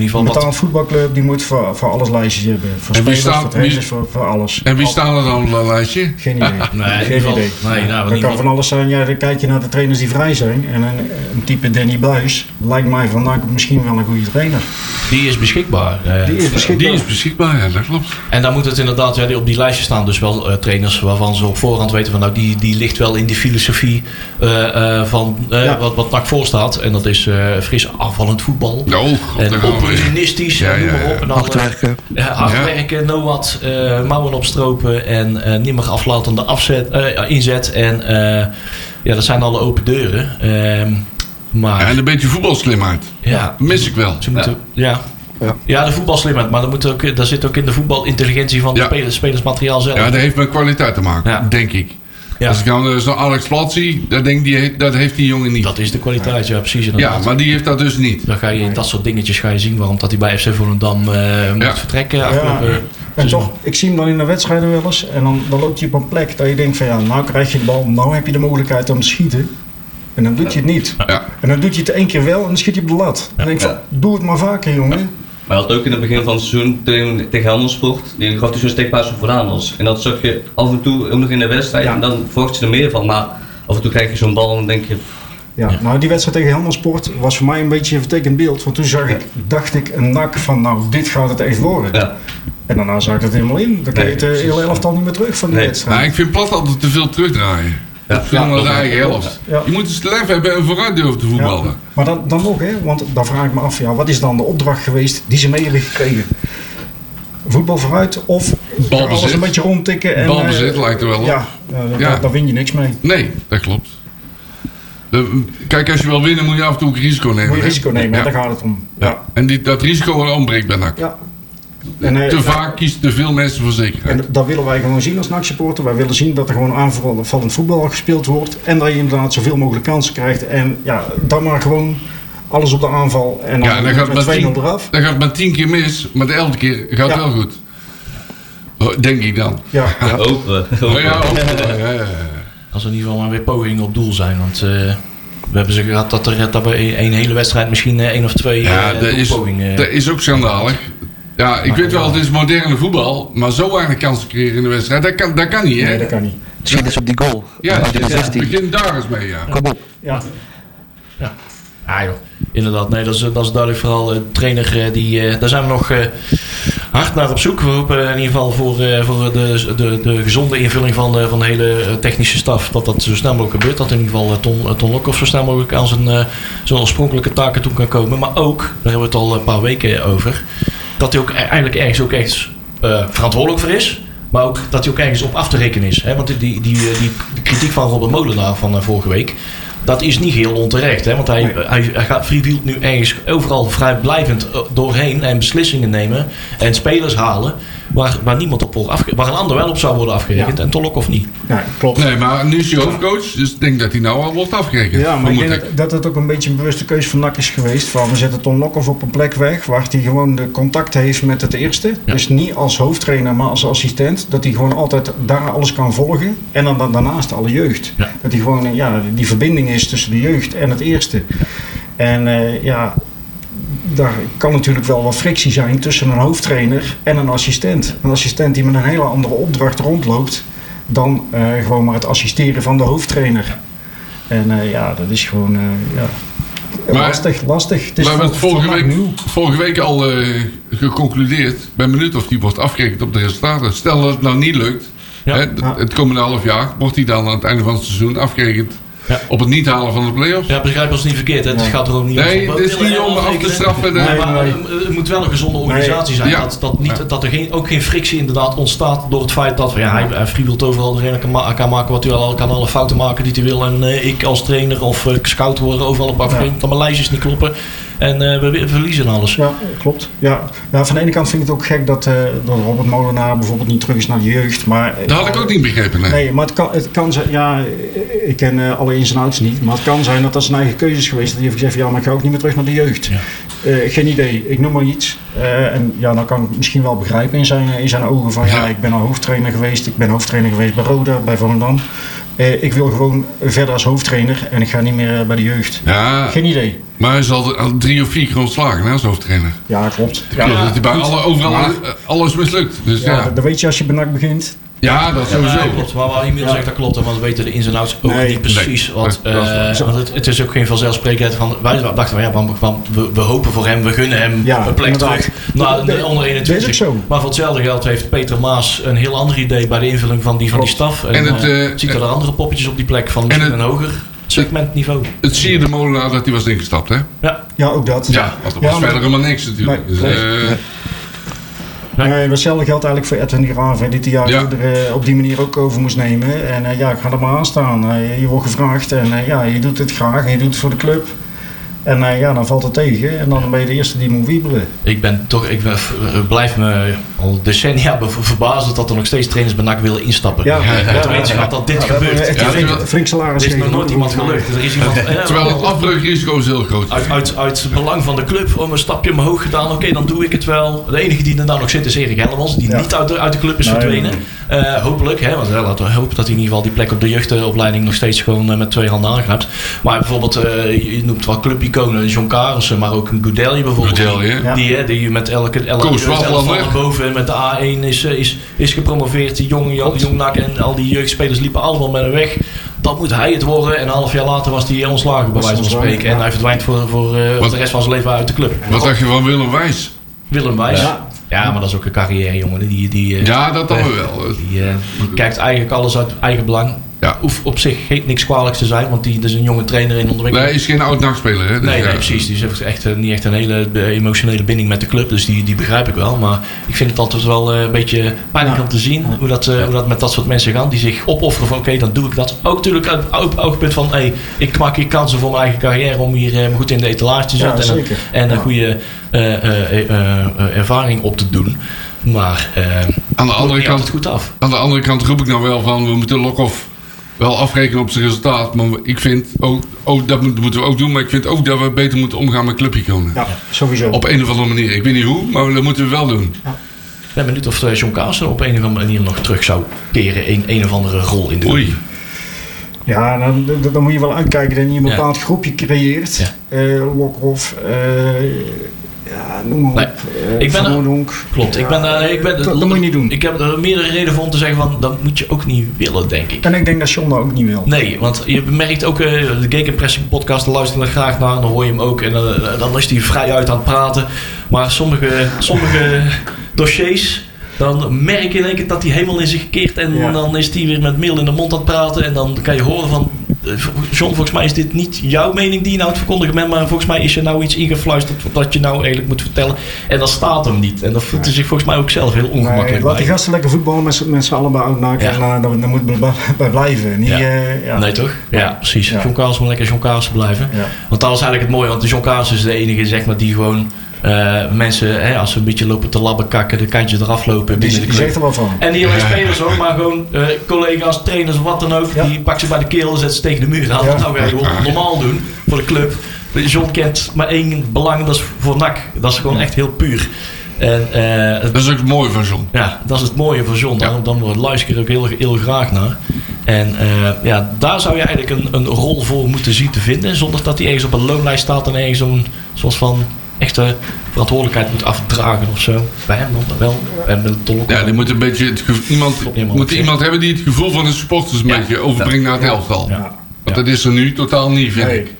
Ieder Een geval wat. betaald voetbalclub die moet voor, voor alles lijstjes hebben. Voor En wie spelers, staat- voor trainers, wie- voor, voor alles. En wie staan er dan op dat lijstje? Geen idee. Nee, Geen geval- idee. nee, nou, in dat ieder kan geval- van alles zijn. Ja, dan kijk je naar de trainers die vrij zijn. En een, een type Danny Buis lijkt mij van nou, misschien wel een goede trainer. Die is beschikbaar. eh. Die is beschikbaar. Die is beschikbaar, ja, dat klopt. En dan moet het inderdaad, ja, die- op die lijstje staan dus wel eh, trainers waarvan ze op voorhand weten van nou die, die ligt wel in die filosofie eh, eh, van eh, Ja. wat, wat NAC voor staat. En dat is eh, fris afvallend voetbal. Oh, god, en opportunistisch, Ja, noem maar op. En dan, Hard werken. Ja, hard Ja. werken, no wat, eh, mouwen opstropen en eh, niet meer aflatende afzet, eh, inzet. En eh, ja, dat zijn alle open deuren. Ehm, maar Ja, en een beetje voetbalslimheid. ja, Dat mis ik wel. ze moeten, ja. Ja. Ja. de voetbalslimheid, maar dat moet ook, daar zit ook in de voetbalintelligentie van de Ja. spelers, spelersmateriaal zelf. Ja, dat heeft met kwaliteit te maken, Ja. denk ik. Ja. Als ik dan zo'n Alex Plat zie, dan denk die, dat heeft die jongen niet. Dat is de kwaliteit, ja, precies. ja, maar die heeft dat dus niet. Dan ga je in dat soort dingetjes ga je zien waarom dat hij bij FC Volendam eh moet Ja. vertrekken. Ja. afgelopen En toch, ik zie hem dan in de wedstrijden wel eens. En dan, dan loopt hij op een plek dat je denkt van ja, nou krijg je de bal. Nou heb je de mogelijkheid om te schieten. En dan doet je het niet. Ja. En dan doet je het één keer wel en dan schiet je op de lat. Dan denk ik van, Ja. doe het maar vaker jongen. Maar hij had ook in het begin van het seizoen tegen, tegen Helmersport, die gaf hij zo'n steekpaas voor aan was. En dat zag je af en toe ook nog in de wedstrijd Ja. en dan verwacht je er meer van. Maar af en toe krijg je zo'n bal en dan denk je, Ja, nou die wedstrijd tegen Helmersport was voor mij een beetje een vertekend beeld. Want toen zag ik, dacht ik een nak van nou dit gaat het echt worden. ja, En daarna zag ik het helemaal in. Dan krijg je het Nee, eh, hele elftal niet meer terug van die Nee. wedstrijd. Maar ik vind Plat altijd te veel terugdraaien. Ja. Ja, de eigen helft. Ja. Je moet eens lef hebben en vooruit durven te voetballen. Ja, maar dan, dan nog, hè, want dan vraag ik me af, ja, wat is dan de opdracht geweest die ze mee hebben gekregen? Voetbal vooruit of Balbezit. alles een beetje rondtikken? En, Balbezit eh, lijkt er wel op. Ja, ja, daar- Ja. daar win je niks mee. Nee, dat klopt. De- kijk, als je wil winnen moet je af en toe ook risico nemen. Moet je risico nemen, daar gaat het om. Ja. En die, dat risico ontbreekt bij NAC. Ja, En, eh, te vaak kiezen te veel mensen voor zekerheid. En dat willen wij gewoon zien als NAC-supporter. Wij willen zien dat er gewoon aanvallend voetbal gespeeld wordt. En dat je inderdaad zoveel mogelijk kansen krijgt. En ja, dan maar gewoon alles op de aanval. En dan, Ja, dan gaat, het met maar 2-0 tien, eraf. dan gaat het maar tien keer mis, maar de elfde keer gaat Ja. wel goed. Oh, Denk ik dan. Ja. Oh, ja, ook, ja, ja, ja. Als er in ieder geval maar weer pogingen op doel zijn. Want eh, we hebben ze gehad dat er dat bij één hele wedstrijd misschien eh, één of twee Ja, eh, dat is, doelpogingen... dat is ook schandalig. Ja, ik weet wel, het is moderne voetbal, maar zo weinig kansen creëren in de wedstrijd, dat kan, dat kan niet, hè? Nee, dat kan niet. Schiet eens op die goal. Ja, Uit de het 16. begin daar eens mee, ja. Kom op. Ja. Ah joh, inderdaad. Nee, dat is, dat is duidelijk vooral de trainer. eh, die, eh, daar zijn we nog eh, hard naar op zoek. We hopen in ieder geval voor, eh, voor de, de, de gezonde invulling van de, van de hele eh, technische staf. Dat dat zo snel mogelijk gebeurt. Dat in ieder geval eh, Ton, eh, Ton Lokhoff zo snel mogelijk aan zijn, eh, zijn oorspronkelijke taken toe kan komen. Maar ook, daar hebben we het al een paar weken over. Dat hij ook e- eigenlijk ergens ook echt eh, verantwoordelijk voor is. Maar ook dat hij ook ergens op af te rekenen is. Hè? Want die, die, die, die kritiek van Robert Molenaar van eh, vorige week. Dat is niet heel onterecht. Hè? Want hij, hij, hij gaat freewheelt nu ergens overal vrijblijvend eh, doorheen. En beslissingen nemen. En spelers halen. Waar, waar niemand op wordt afge- Waar een ander wel op zou worden afgerekend. Ja. En Tolok of niet. ja, klopt. Nee, maar nu is hij hoofdcoach, dus ik denk dat hij nou al wordt afgerekend. Ja, maar ik denk dat, dat het ook een beetje een bewuste keuze van NAC is geweest. Van we zetten Ton Lokhoff op een plek weg waar hij gewoon de contact heeft met het eerste. Dus niet als hoofdtrainer, maar als assistent. Dat hij gewoon altijd daar alles kan volgen. En dan, dan daarnaast alle jeugd. Ja. Dat hij gewoon ja, die verbinding is tussen de jeugd en het eerste. En eh, ja, daar kan natuurlijk wel wat frictie zijn tussen een hoofdtrainer en een assistent. Een assistent die met een hele andere opdracht rondloopt dan eh, gewoon maar het assisteren van de hoofdtrainer. En eh, ja, dat is gewoon eh, ja, Maar- lastig, lastig. Het is we hebben vorige week, nieuw. vorige week al eh, geconcludeerd. Ik ben benieuwd of die wordt afgerekend op de resultaten. Stel dat het nou niet lukt, Ja. hè, het komende half jaar, wordt hij dan aan het einde van het seizoen afgerekend Ja. op het niet halen van de play-offs? Ja, begrijp ons niet verkeerd. Hè? Het gaat er ook niet Nee, om. het is niet om af te straffen. Nee, maar het moet wel een gezonde organisatie zijn. Ja. Dat, dat, niet, Ja. dat er geen, ook geen frictie inderdaad ontstaat door het feit dat ja, hij, hij freewheelt overal doorheen kan, ma- kan maken wat hij wil. kan alle fouten maken die hij wil. En eh, ik als trainer of eh, scout worden overal op afgerekend. Dat mijn lijstjes niet kloppen. En eh, we, we verliezen alles. Ja, klopt. Ja. Ja, van de ene kant vind ik het ook gek dat, eh, dat Robert Molenaar bijvoorbeeld niet terug is naar de jeugd. Maar, Dat had ik ook niet begrepen. Nee. Nee, maar het kan, het kan zijn, ja, ik ken eh, alle ins en outs niet, maar het kan zijn dat dat zijn eigen keuze is geweest. Dat hij heeft gezegd, ja, maar ik ga ook niet meer terug naar de jeugd. Ja. Eh, geen idee, ik noem maar iets. Eh, en ja, dan kan ik het misschien wel begrijpen in zijn, in zijn ogen van, ja, Ja. ik ben al hoofdtrainer geweest, ik ben hoofdtrainer geweest bij Roda, bij Volendam. Eh, ik wil gewoon verder als hoofdtrainer en ik ga niet meer eh, bij de jeugd. Ja, Geen idee. maar hij is al, al drie of vier keer ontslagen hè, als hoofdtrainer. Ja, klopt. Ja, Ja, dat hij bij alle, overal Maar- alles mislukt. Dus Ja, ja, dat- dat weet je als je bij NAC begint. Ja dat Ja, sowieso. nee, klopt. Maar wat Emiel zegt, dat klopt. Want we weten de ins en outs ook Nee. niet precies. Nee. Wat, waar. eh, want het, het is ook geen vanzelfsprekendheid van... Wij dachten van, ja, van, van, we, we hopen voor hem, we gunnen hem Ja, een plek inderdaad. terug. Nou, de, onder dat is 21. ook zo. Maar voor hetzelfde geld heeft Peter Maas een heel ander idee bij de invulling van die, van die staf. En, En het, eh, eh, ziet er er andere poppetjes op die plek van het- een hoger segmentniveau. Het zie je de molenaar dat hij was ingestapt, hè? Ja, Ja, ook dat. Ja, want er Ja, was maar- verder helemaal niks natuurlijk. Nee, dus, nee. Eh, Nee. Hetzelfde geldt eigenlijk voor Edwin Graven, die hij Ja. er eh, op die manier ook over moest nemen. En eh, ja, ik ga er maar aan staan. Je wordt gevraagd en ja, je doet het graag en je doet het voor de club. En eh, ja, dan valt het tegen en dan ben je de eerste die moet wiebelen. ik ben toch, ik ben, eh, blijf me al decennia verbazen dat er nog steeds trainers bij NAC willen instappen. Ja, ja, ja, ja. dat dit gebeurt. echt Ja, een flink, salaris Er is nog nooit iemand gelukt. Er is iemand, terwijl het afbreukrisico is heel groot. uit, uit, uit het belang van de club om een stapje omhoog gedaan. Oké, dan doe ik het wel. De enige die er nou nog zit is Erik Hellemans, die Ja. niet uit de, uit de club is Nee, verdwenen. Eh, hopelijk, hè, want laten we hopen dat hij in ieder geval die plek op de jeugdopleiding nog steeds gewoon met twee handen aangrijpt. Maar bijvoorbeeld, eh, je noemt wel clubiconen, John Carissen, maar ook een Goudelje bijvoorbeeld. Goudelje, die, ja. die, hè, die met elke, elke jeugd- boven en met de A1 is, eh, is, is gepromoveerd. Die jong, jong, jong Nak en al die jeugdspelers liepen allemaal met hem weg. Dat moet hij het worden. En een half jaar later was hij ontslagen, bij wijze van spreken. En hij verdwijnt voor, voor eh, Wat- de rest van zijn leven uit de club. Wat dacht je van Willem Wijs? Willem Wijs. Ja. Ja. maar dat is ook een carrière, jongen. Die, die, eh, Ja, dat dan wel. die, eh, die kijkt eigenlijk alles uit eigen belang. Ja. Hoeft op zich geen, niks kwalijks te zijn, want die is een jonge trainer in ontwikkeling. Nee, hij is geen oud-nachtspeler, hè? Dus Nee, ja. nee, precies. Die heeft echt, eh, niet echt een hele eh, emotionele binding met de club. Dus die, die begrijp ik wel. Maar ik vind het altijd wel eh, een beetje pijnlijk Ja. om te zien hoe dat, eh, hoe dat met dat soort mensen gaat. Die zich opofferen van oké, dan doe ik dat. Ook natuurlijk uit het oog- oogpunt van hey, ik maak hier kansen voor mijn eigen carrière om hier eh, goed in de etalage te Ja, zetten. en, en een Ja. goede eh, eh, eh, eh, ervaring op te doen. Maar eh Aan de andere kant goed af. Aan de andere kant roep ik nou wel van, we moeten Lokhoff wel afrekenen op zijn resultaat. Maar ik vind, ook, ook, dat moet- moeten we ook doen, maar ik vind ook dat we beter moeten omgaan met clubiconen. Ja, sowieso. Op een of andere manier. Ik weet niet hoe, maar dat moeten we wel doen. Ik ben benieuwd of eh, John Carlsen op een of andere manier nog terug zou keren in een of andere rol in de Oei. Ja, dan, dan- dan moet je wel uitkijken dat je een Ja. bepaald groepje creëert. Ja. Eh, Lokhoff, eh, ja, noem maar op. Nee, Eh, ik ben er-. Klopt, ik ben, eh, ik ben, dat, dat moet je niet doen. Ik heb er meerdere redenen voor om te zeggen van, dat moet je ook niet willen, denk ik. en ik denk dat John dat ook niet wil. Nee, want je merkt ook, eh, de Gegenpressing podcast, daar luister ik graag naar, dan hoor je hem ook en dan is hij vrij uit aan het praten. Maar sommige, sommige dossiers, dan merk je in één keer dat hij helemaal in zich keert en Ja. dan is hij weer met meel in de mond aan het praten en dan kan je horen van, John, volgens mij is dit niet jouw mening die je nou het verkondigen bent, maar volgens mij is er nou iets ingefluisterd wat je nou eigenlijk moet vertellen. En dat staat hem niet. En dat voelt hij zich volgens mij ook zelf heel Nee, ongemakkelijk laat die gasten lekker voetballen met, z'n- met z'n allen bij. Ja. En uh, daar, daar moet bij, blijven. Niet, Ja. eh, ja. Nee toch? Ja, precies. John Carlsen moet lekker John Carlsen blijven. Ja. Want dat is eigenlijk het mooie, want de John Carlsen is de enige zeg maar, die gewoon eh, mensen, hè, als ze een beetje lopen te labben kakken, de kantje eraf lopen Die, binnen de die zegt er wel van. En niet alleen spelers hoor, maar gewoon eh, collega's, trainers, wat dan ook. Ja. Die pakken ze bij de keel en zetten ze tegen de muur. Dat nou ga je gewoon normaal doen voor de club. John kent maar één belang, dat is voor NAC. Dat is gewoon echt heel puur. En eh, Dat is ook het mooie van John. ja, dat is het mooie van John. Ja. Dan, dan luister ik er ook heel, heel graag naar. En eh, ja, daar zou je eigenlijk een, een rol voor moeten zien te vinden. Zonder dat hij ergens op een loonlijst staat en ergens zo'n soort van echte verantwoordelijkheid moet afdragen of zo. Bij hem dan wel. En met Dolk. Ja, die moet een beetje het iemand, moet iemand hebben die het gevoel van de supporters een Ja. beetje overbrengt naar het elftal. Ja. Want Ja. dat is er nu totaal niet, vind Nee. ik.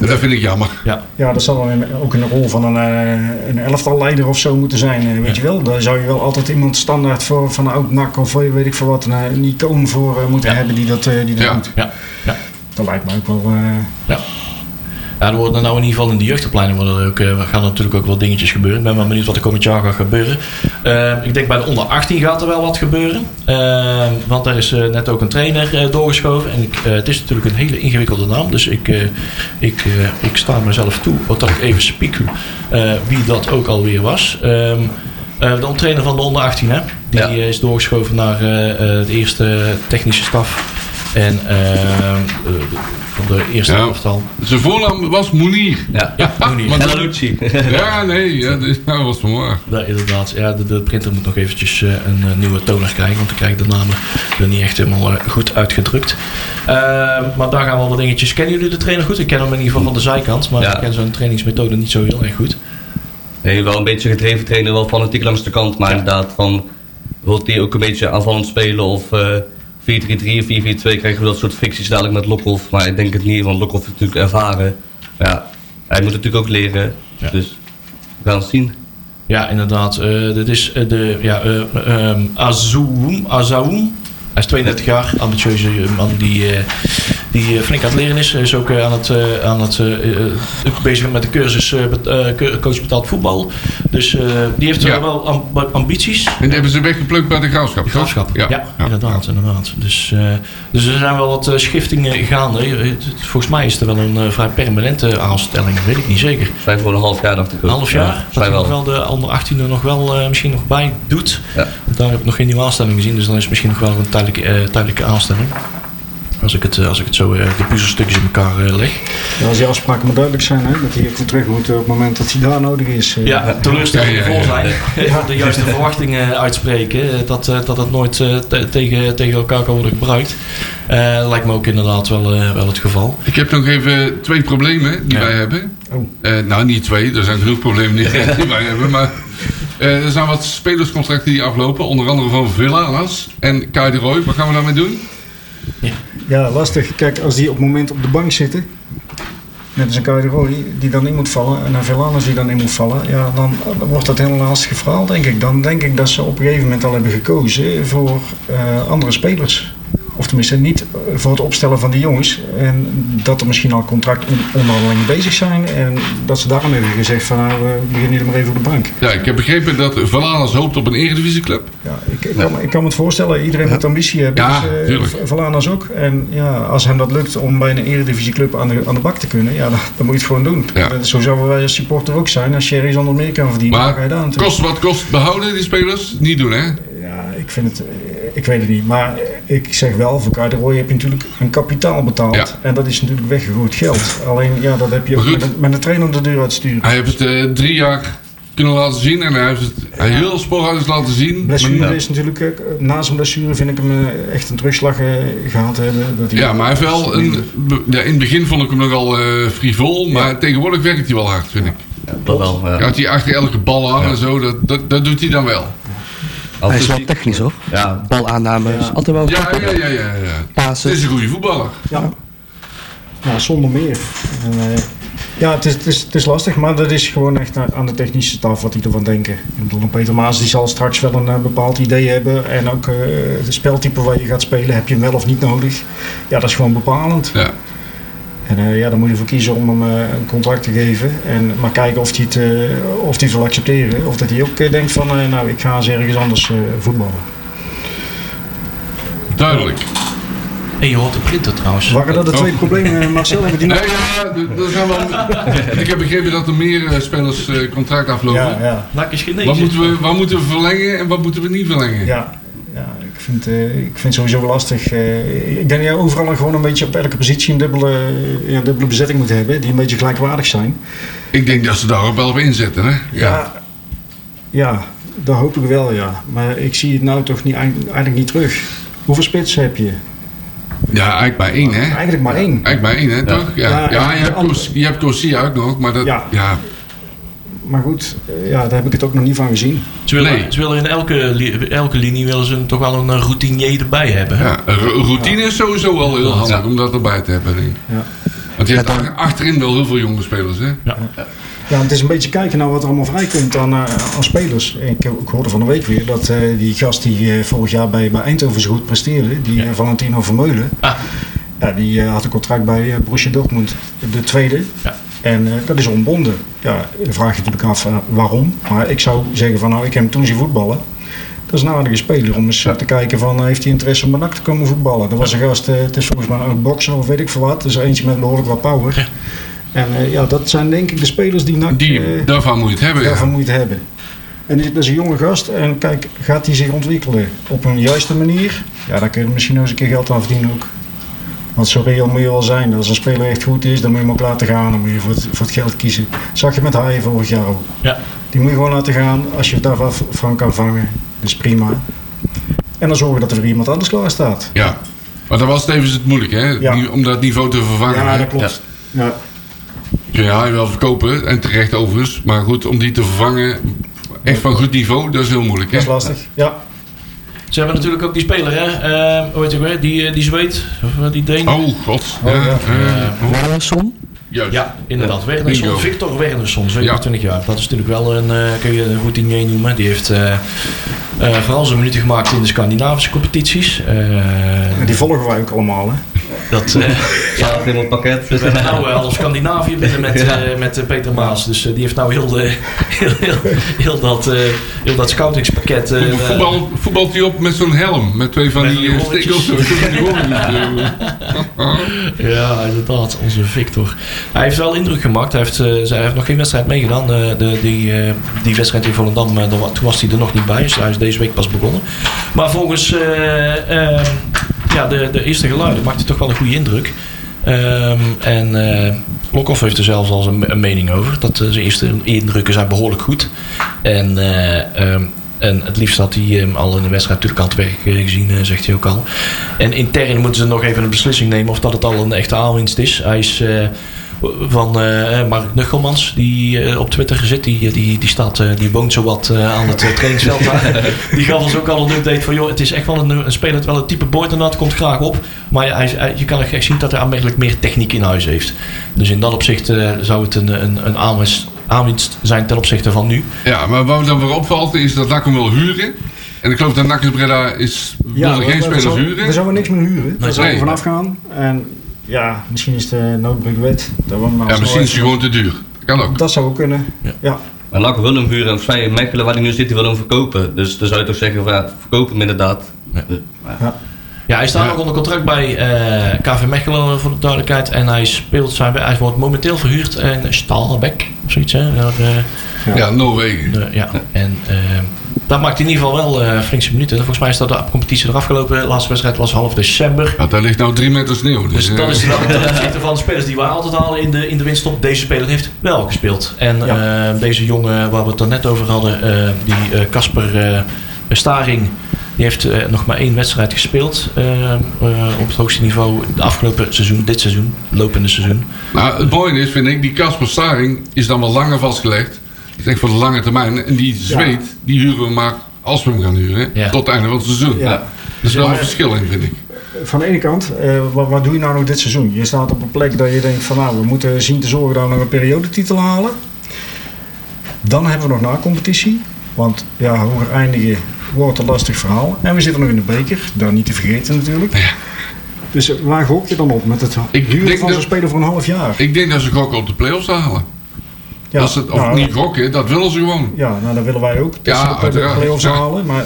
En dat vind ik jammer. Ja, Ja, dat zal dan een- ook een rol van een, eh, een elftalleider of zo moeten zijn. eh, weet je wel, daar zou je wel altijd iemand standaard voor van een oud nak of weet ik veel wat, een, eh, een icoon voor eh, moeten Ja. hebben die dat, eh, die dat Ja. doet. ja, ja. Dat lijkt me ook wel. eh, Ja. Ja, er worden nou in ieder geval in de jeugdopleiding worden er ook, eh, gaan natuurlijk ook wel dingetjes gebeuren. Ik ben wel benieuwd wat er komend jaar gaat gebeuren. Eh, ik denk bij de onder 18 gaat er wel wat gebeuren. Eh, want daar is net ook een trainer doorgeschoven. En ik, het is natuurlijk een hele ingewikkelde naam. Dus ik, ik, ik sta mezelf toe dat ik even spiek wie dat ook alweer was. Ehm, eh, de trainer van de onder 18 hè? Die Ja. is doorgeschoven naar de eerste technische staf. En eh, eh, van de eerste Ja. elftal. Zijn voornaam was Moenier. Ja. Ja, maar En. Ja, nee, ja, dat was van waar. Ja, inderdaad. Ja, de, de printer moet nog eventjes eh, een eh, nieuwe toner krijgen. Want dan krijg ik de namen er niet echt helemaal eh, goed uitgedrukt. Eh, maar daar gaan wel wat dingetjes. Kennen jullie de trainer goed? Ik ken hem in ieder geval van de zijkant. Maar Ja. ik ken zijn trainingsmethode niet zo heel erg goed. Nee, wel een beetje gedreven trainen, wel fanatiek langs de kant. Maar inderdaad, van, wilt hij ook een beetje aanvallend spelen of eh 4-3-3 of 4-4-2 krijgen we dat soort ficties dadelijk met Lokhoff. Maar ik denk het niet, want Lokhoff is natuurlijk ervaren. Maar ja, hij moet natuurlijk ook leren. Ja. Dus we gaan het zien. Ja, inderdaad. Eh, dit is eh, de ja, Azoum. Azoum. Hij is 32 jaar, ambitieuze man die, eh, die eh, flink aan het leren is. Hij is ook eh, aan het, eh, aan het, bezig met de cursus coach betaald voetbal. Dus eh, die heeft Ja. wel am- ambities. En die hebben ze weggeplukt bij de graafschap, toch? Graafschap. Ja, Ja. inderdaad. inderdaad. Dus, eh, dus er zijn wel wat schiftingen gaande. Het- Volgens mij is er wel een eh, vrij permanente aanstelling. weet ik niet zeker. Zijn voor een half jaar dacht ik ook. Een half jaar. Ja, dat nog wel. de onder 18 er nog wel eh, misschien nog bij doet. Ja. Daar heb ik nog geen nieuwe aanstelling gezien. Dus dan is het misschien nog wel een tijdelijke, eh, tijdelijke aanstelling. Als ik het, eh, als ik het zo eh, de puzzelstukjes in elkaar eh, leg. ja, als die afspraken maar duidelijk zijn, hè, dat hij weer terug moet op het moment dat hij daar nodig is. eh. Ja, teleurstelling Ja, ja, ja. vol zijn. De juiste verwachtingen uitspreken. eh, Dat, eh, dat het nooit eh, te- tegen, tegen elkaar kan worden gebruikt. Eh, lijkt me ook inderdaad wel, wel het geval. Ik heb nog even twee problemen die Ja. wij hebben. Oh. Eh, nou, niet twee. Er zijn genoeg problemen die, wij hebben. Maar er zijn wat spelerscontracten die aflopen. Onder andere van Villanas en Kai de Roy. Wat gaan we daarmee doen? Ja, lastig. Kijk, als die op het moment op de bank zitten, net als een Kai de Roy, die dan in moet vallen, en een Velanus die dan in moet vallen, ja, dan, dan wordt dat heel lastig verhaal, denk ik. Dan denk ik dat ze op een gegeven moment al hebben gekozen voor eh, andere spelers. Of tenminste niet voor het opstellen van die jongens. En dat er misschien al contractonderhandelingen bezig zijn. En dat ze daarom hebben gezegd van nou, we beginnen jullie maar even op de bank. Ja, ik heb begrepen dat Valanas hoopt op een eredivisieclub. Ja, ik, ik, kan, me- ik kan me het voorstellen, iedereen moet ambitie hebben. Ja, dus, eh, Valanas ook. En ja, als hem dat lukt om bij een eredivisieclub aan de, aan de bak te kunnen, ja, dan, dan moet je het gewoon doen. Ja. Dat Zo zouden wij als supporter ook zijn. Als je ergens anders meer kan verdienen, dan ga je daar Maar natuurlijk. kost wat kost behouden die spelers? Niet doen, hè? Ja, ik vind het, ik weet het niet. Maar ik zeg wel, voor Roy heb je natuurlijk een kapitaal betaald. Ja. En dat is natuurlijk weggegooid geld. Alleen, ja, dat heb je ook met een, met een trainer de deur uitsturen. Hij heeft het eh, drie jaar kunnen laten zien en hij heeft het hij heel spoorhuis laten zien. Blessure Maar- is natuurlijk, eh, na zijn blessure vind ik hem eh, echt een terugslag eh, gehad hebben. Dat hij- Ja, maar hij heeft wel een, ja, in het begin vond ik hem nogal eh frivol, maar tegenwoordig werkt hij wel hard, vind ik. Ja, dat wel. Ja. Gaat hij achter elke bal aan en zo, dat, dat, dat doet hij dan wel. Hij is wel het- technisch hoor. Ja, Balaanname is altijd wel Ja, ja, ja, ja. ja. Het Pasen. is een goede voetballer. Ja, ja zonder meer. En, eh, ja, het is, het, is, het is lastig, maar dat is gewoon echt aan- aan de technische staf wat die ervan denken. Ik bedoel, een Peter Maas die zal straks wel een eh, bepaald idee hebben. En ook eh de speltype waar je gaat spelen, heb je hem wel of niet nodig. Ja, dat is gewoon bepalend. Ja. En eh, ja, dan moet je ervoor kiezen om hem eh, een contract te geven. En maar kijken of hij het, eh, of hij het wil accepteren. Of dat hij ook denkt van, eh, nou, ik ga eens ergens anders eh, voetballen. Duidelijk. En je hoort de printer trouwens. Waren dat de twee problemen, eh, Marcel? Hebben die Nee, ja, dat gaan wel. Ik heb begrepen dat er meer spelers contract aflopen. Ja, ja. Wat moeten, we, wat moeten we verlengen en wat moeten we niet verlengen? Ja, ja ik, vind, eh, ik vind het sowieso lastig. eh, ik denk dat je overal gewoon een beetje op elke positie een dubbele, eh, ja, dubbele bezetting moet hebben. Die een beetje gelijkwaardig zijn. Ik denk dat ze daar ook wel op inzetten, hè? Ja, ja, dat hoop ik wel, ja. Maar ik zie het nou toch niet, eigenlijk niet terug. Hoeveel spitsen heb je? Ja, eigenlijk maar één, hè? Eigenlijk maar één. Eigenlijk maar één, hè, toch? Ja, Ja, ja, je, hebt je hebt Corsia ook nog, maar dat... Ja. Ja, Maar goed, ja, daar heb ik het ook nog niet van gezien. Ze willen, Nee. ze willen in elke, elke linie willen ze toch wel een eh, routinier erbij hebben. hè? ja. Routine is sowieso wel heel handig Ja. om dat erbij te hebben, denk ik. Ja. Want je hebt ach- achterin wel heel veel jonge spelers, hè? Ja, het is een beetje kijken naar wat er allemaal vrijkomt aan, eh, aan spelers. Ik, ik hoorde van de week weer dat eh, die gast die vorig jaar bij, bij Eindhoven zo goed presteerde, die eh, Valentino Vermeulen, Ah. ja, die had een contract bij Borussia Dortmund, de tweede. Ja. En eh, dat is ontbonden. Ja, dan vraag je natuurlijk af eh, waarom. Maar ik zou zeggen van nou, ik heb hem toen zien voetballen. Dat is een aardige speler om eens eh, te kijken van heeft hij interesse om NAC te komen voetballen. Dat was een gast, het is volgens mij een bokser of weet ik veel wat. Dus eentje met behoorlijk wat power. En ja, dat zijn denk ik de spelers die NAC Die, daarvan moet je hebben, daarvan ja. moet je hebben. En dat is een jonge gast en kijk, gaat hij zich ontwikkelen op een juiste manier? Ja, dan kun je misschien nog eens een keer geld aan verdienen ook. Want zo reëel moet je wel zijn. Als een speler echt goed is, dan moet je hem ook laten gaan. Dan moet je voor het, voor het geld kiezen. Zag je met Haaien vorig jaar ook. Ja. Die moet je gewoon laten gaan. Als je het daarvan van kan vangen, dat is prima. En dan zorgen dat er weer iemand anders klaar staat. Ja. Maar dat was tevens het moeilijk, hè? Ja. Die- Om dat niveau te vervangen. Ja, dat klopt. Ja. Kun je Haai wel verkopen, en terecht overigens. Maar goed, om die te vervangen, echt van goed niveau, dat is heel moeilijk, hè? Dat is lastig. Ja. Ze hebben natuurlijk ook die speler, hè? Eh, hoe heet hij ook weer? Die, eh, die zweet, of eh, die Deen. Oh, god. Oh, ja, ja. eh, Wernersson. juist. Ja, inderdaad. Wernersson, Bingo. Victor Wernersson, 27 jaar. Dat is natuurlijk wel een, eh kun je een routinier noemen. Die heeft eh, eh, vooral zijn minuten gemaakt in de Scandinavische competities. Eh, En die volgen wij ook allemaal. Hè. Dat eh staat helemaal het pakket. we hebben nou half Scandinavië binnen met, eh, met Peter Maas. Dus eh, die heeft nou heel, de, heel, heel, heel dat, eh, heel dat scoutingspakket. eh, Voetbal, voetbal, voetbalt hij op met zo'n helm, met twee van Met die die eh. Ja, inderdaad, onze Victor. Hij heeft wel indruk gemaakt. Hij heeft, eh, hij heeft nog geen wedstrijd meegedaan. Eh, de, die, eh, die wedstrijd in Volendam, toen was hij er nog niet bij. Dus hij is deze week pas begonnen. Maar volgens ja, de, de eerste geluiden maakt hij toch wel een goede indruk. Ehm, en Lokhoff heeft er zelfs al een, een mening over. Dat eh, zijn eerste indrukken zijn behoorlijk goed. En, eh, ehm, en het liefst had hij hem al in de wedstrijd natuurlijk aan het werk gezien, zegt hij ook al. En intern moeten ze nog even een beslissing nemen of dat het al een echte aanwinst is. Hij is van eh, Mark Nuchelmans, die eh, op Twitter zit. Die, die, die, staat, eh, die woont zowat eh, aan het eh, trainingsveld daar. die gaf ons ook al een update van... joh, het is echt wel een, een speler, het wel een type Boytenat, komt graag op. Maar hij, hij- je kan echt zien dat hij aanmerkelijk meer techniek in huis heeft. Dus in dat opzicht eh, zou het een, een, een aanwinst, aanwinst zijn ten opzichte van nu. Ja, maar wat me dan weer opvalt is dat NAC hem wil huren. En ik geloof dat Nakkers Breda is, wilde we- geen we spelers zouden- huren. We zouden niks meer huren. Daar zouden we Nee. vanaf gaan. En ja, misschien is de noodbrugwet. Dat Ja, misschien is hij gewoon te duur. Kan ook. Dat zou ook kunnen. Ja. Maar NAC wil hem huren en in Mechelen waar hij nu zit, die wil hem verkopen. Dus dan zou je toch zeggen van ja, verkopen hem inderdaad. Dus, maar- Ja, hij staat Ja. nog onder contract bij eh, KV Mechelen voor de duidelijkheid. En hij speelt zijn, hij wordt momenteel verhuurd in Stalbeck of zoiets. Hè? Eh, Ja, Noorwegen. de- ja. En eh, daar maakt in ieder geval wel eh flinkse minuten. Volgens mij is dat de competitie eraf gelopen. De laatste wedstrijd was half december. Ja, daar ligt nou drie meter sneeuw. Dus, Dus eh, dat is wel ten opzichte van de spelers die wij altijd halen in de, in de winststop. Deze speler heeft wel gespeeld. En eh, deze jongen waar we het er net over hadden, eh, die eh, Casper eh, Staring, die heeft eh, nog maar één wedstrijd gespeeld eh, eh, op het hoogste niveau. De afgelopen seizoen, dit seizoen, lopende seizoen. Nou, het mooie is, vind ik, die Casper Staring is dan wel langer vastgelegd. Is echt voor de lange termijn. En die zweet, die huren we maar als we hem gaan huren. Ja. Tot het einde van het seizoen. Ja. Er is wel een verschil in, vind ik. Van de ene kant, eh, wat, wat doe je nou nog dit seizoen? Je staat op een plek dat je denkt van nou, we moeten zien te zorgen dat we nog een periodetitel halen. Dan hebben we nog na competitie. Want ja, hoger eindigen wordt een lastig verhaal. En we zitten nog in de beker, daar niet te vergeten natuurlijk. Ja. Dus eh, waar gok je dan op met het Ik huren denk van zo'n speler voor een half jaar? Ik denk dat ze gokken op de play-offs halen. Ja, dat is het, of nou, niet gokken, dat willen ze gewoon. Ja, nou dat willen wij ook. Dat Ja, de uiteraard. play-offs halen. Maar